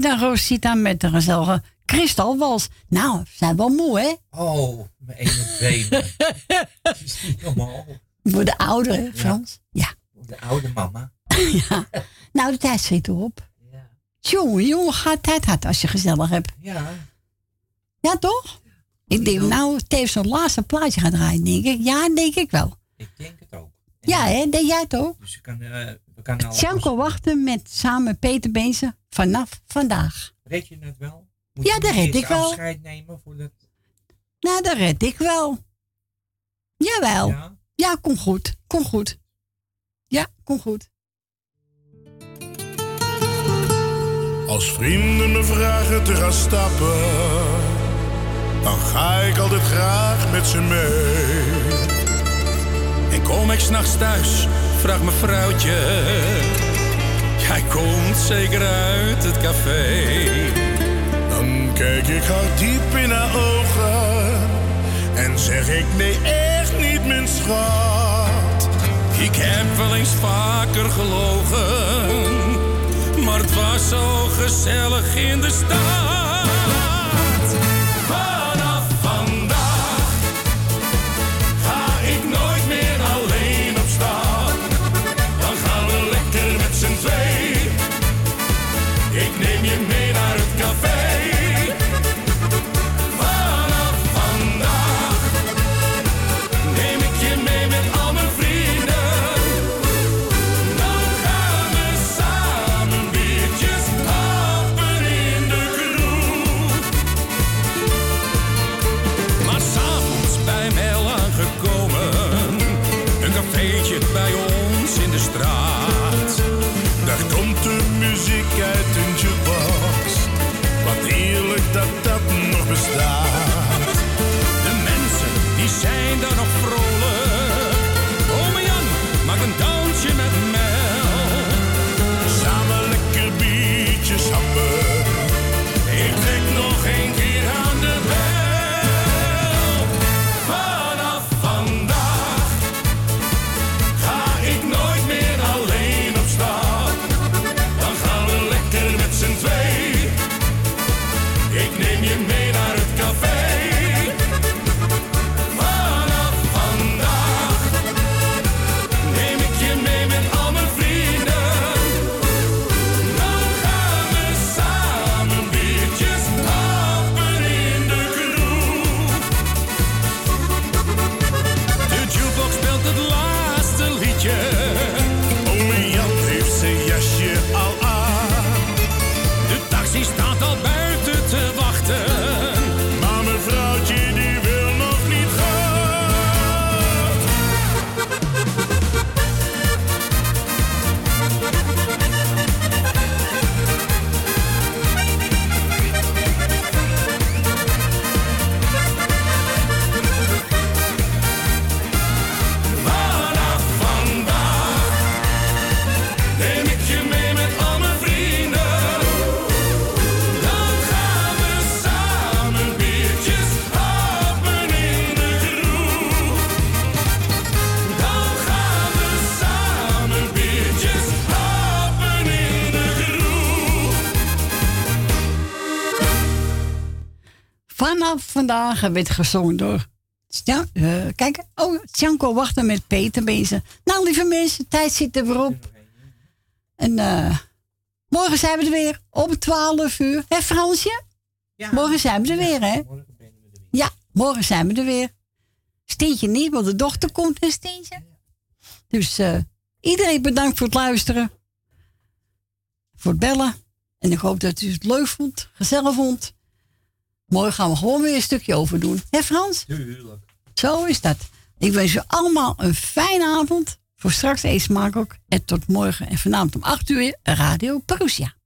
dat Rosita met de gezellige kristalwals. Nou, zijn wel moe, hè? Oh, mijn ene been. Het is niet normaal. Voor de ouderen, Frans. Ja. De oude mama. ja. Nou, de tijd schiet erop. Ja. Jongen, jongen, gaat tijd had als je gezellig hebt. Ja. Ja, toch? Ik denk, nou, tevens zo'n laatste plaatje gaat draaien, denk ik. Ja, denk ik wel. Ik denk het ook. Ja, hè? Denk jij het ook? Dus ik kan, eh, we kan al... Janko wachten met samen Peter Beense vanaf vandaag. Red je het wel? Moet Ja, je dat red ik wel. afscheid nemen voordat... Nou, dat red ik wel. Jawel. Ja? Ja, kom goed. Kom goed. Ja, kom goed. Als vrienden me vragen te gaan stappen, dan ga ik altijd graag met ze mee. En kom ik s'nachts thuis, vraagt mijn vrouwtje. Jij komt zeker uit het café. Dan kijk ik haar diep in haar ogen en zeg ik nee, echt niet, mijn schat. Ik heb wel eens vaker gelogen, maar het was zo gezellig in de stad. muziek uit een jukebox. Wat eerlijk dat dat nog bestaat. Vandaag werd gezongen door. Ja, eh, kijk, oh, Tjanko wachten met Peter bezig. Nou, lieve mensen, tijd zit er weer op. En eh, morgen zijn we er weer om 12 uur. Hé, Fransje? Morgen zijn we er weer, hè? Ja, morgen zijn we er weer. Steentje niet, want de dochter komt een Steentje. Dus eh, iedereen bedankt voor het luisteren. Voor het bellen. En ik hoop dat u het leuk vond, gezellig vond. Morgen gaan we gewoon weer een stukje over doen. Hé Frans? Tuurlijk. Zo is dat. Ik wens u allemaal een fijne avond. Voor straks eet smaak ook. En tot morgen. En vanavond om 8 uur Radio Perusia.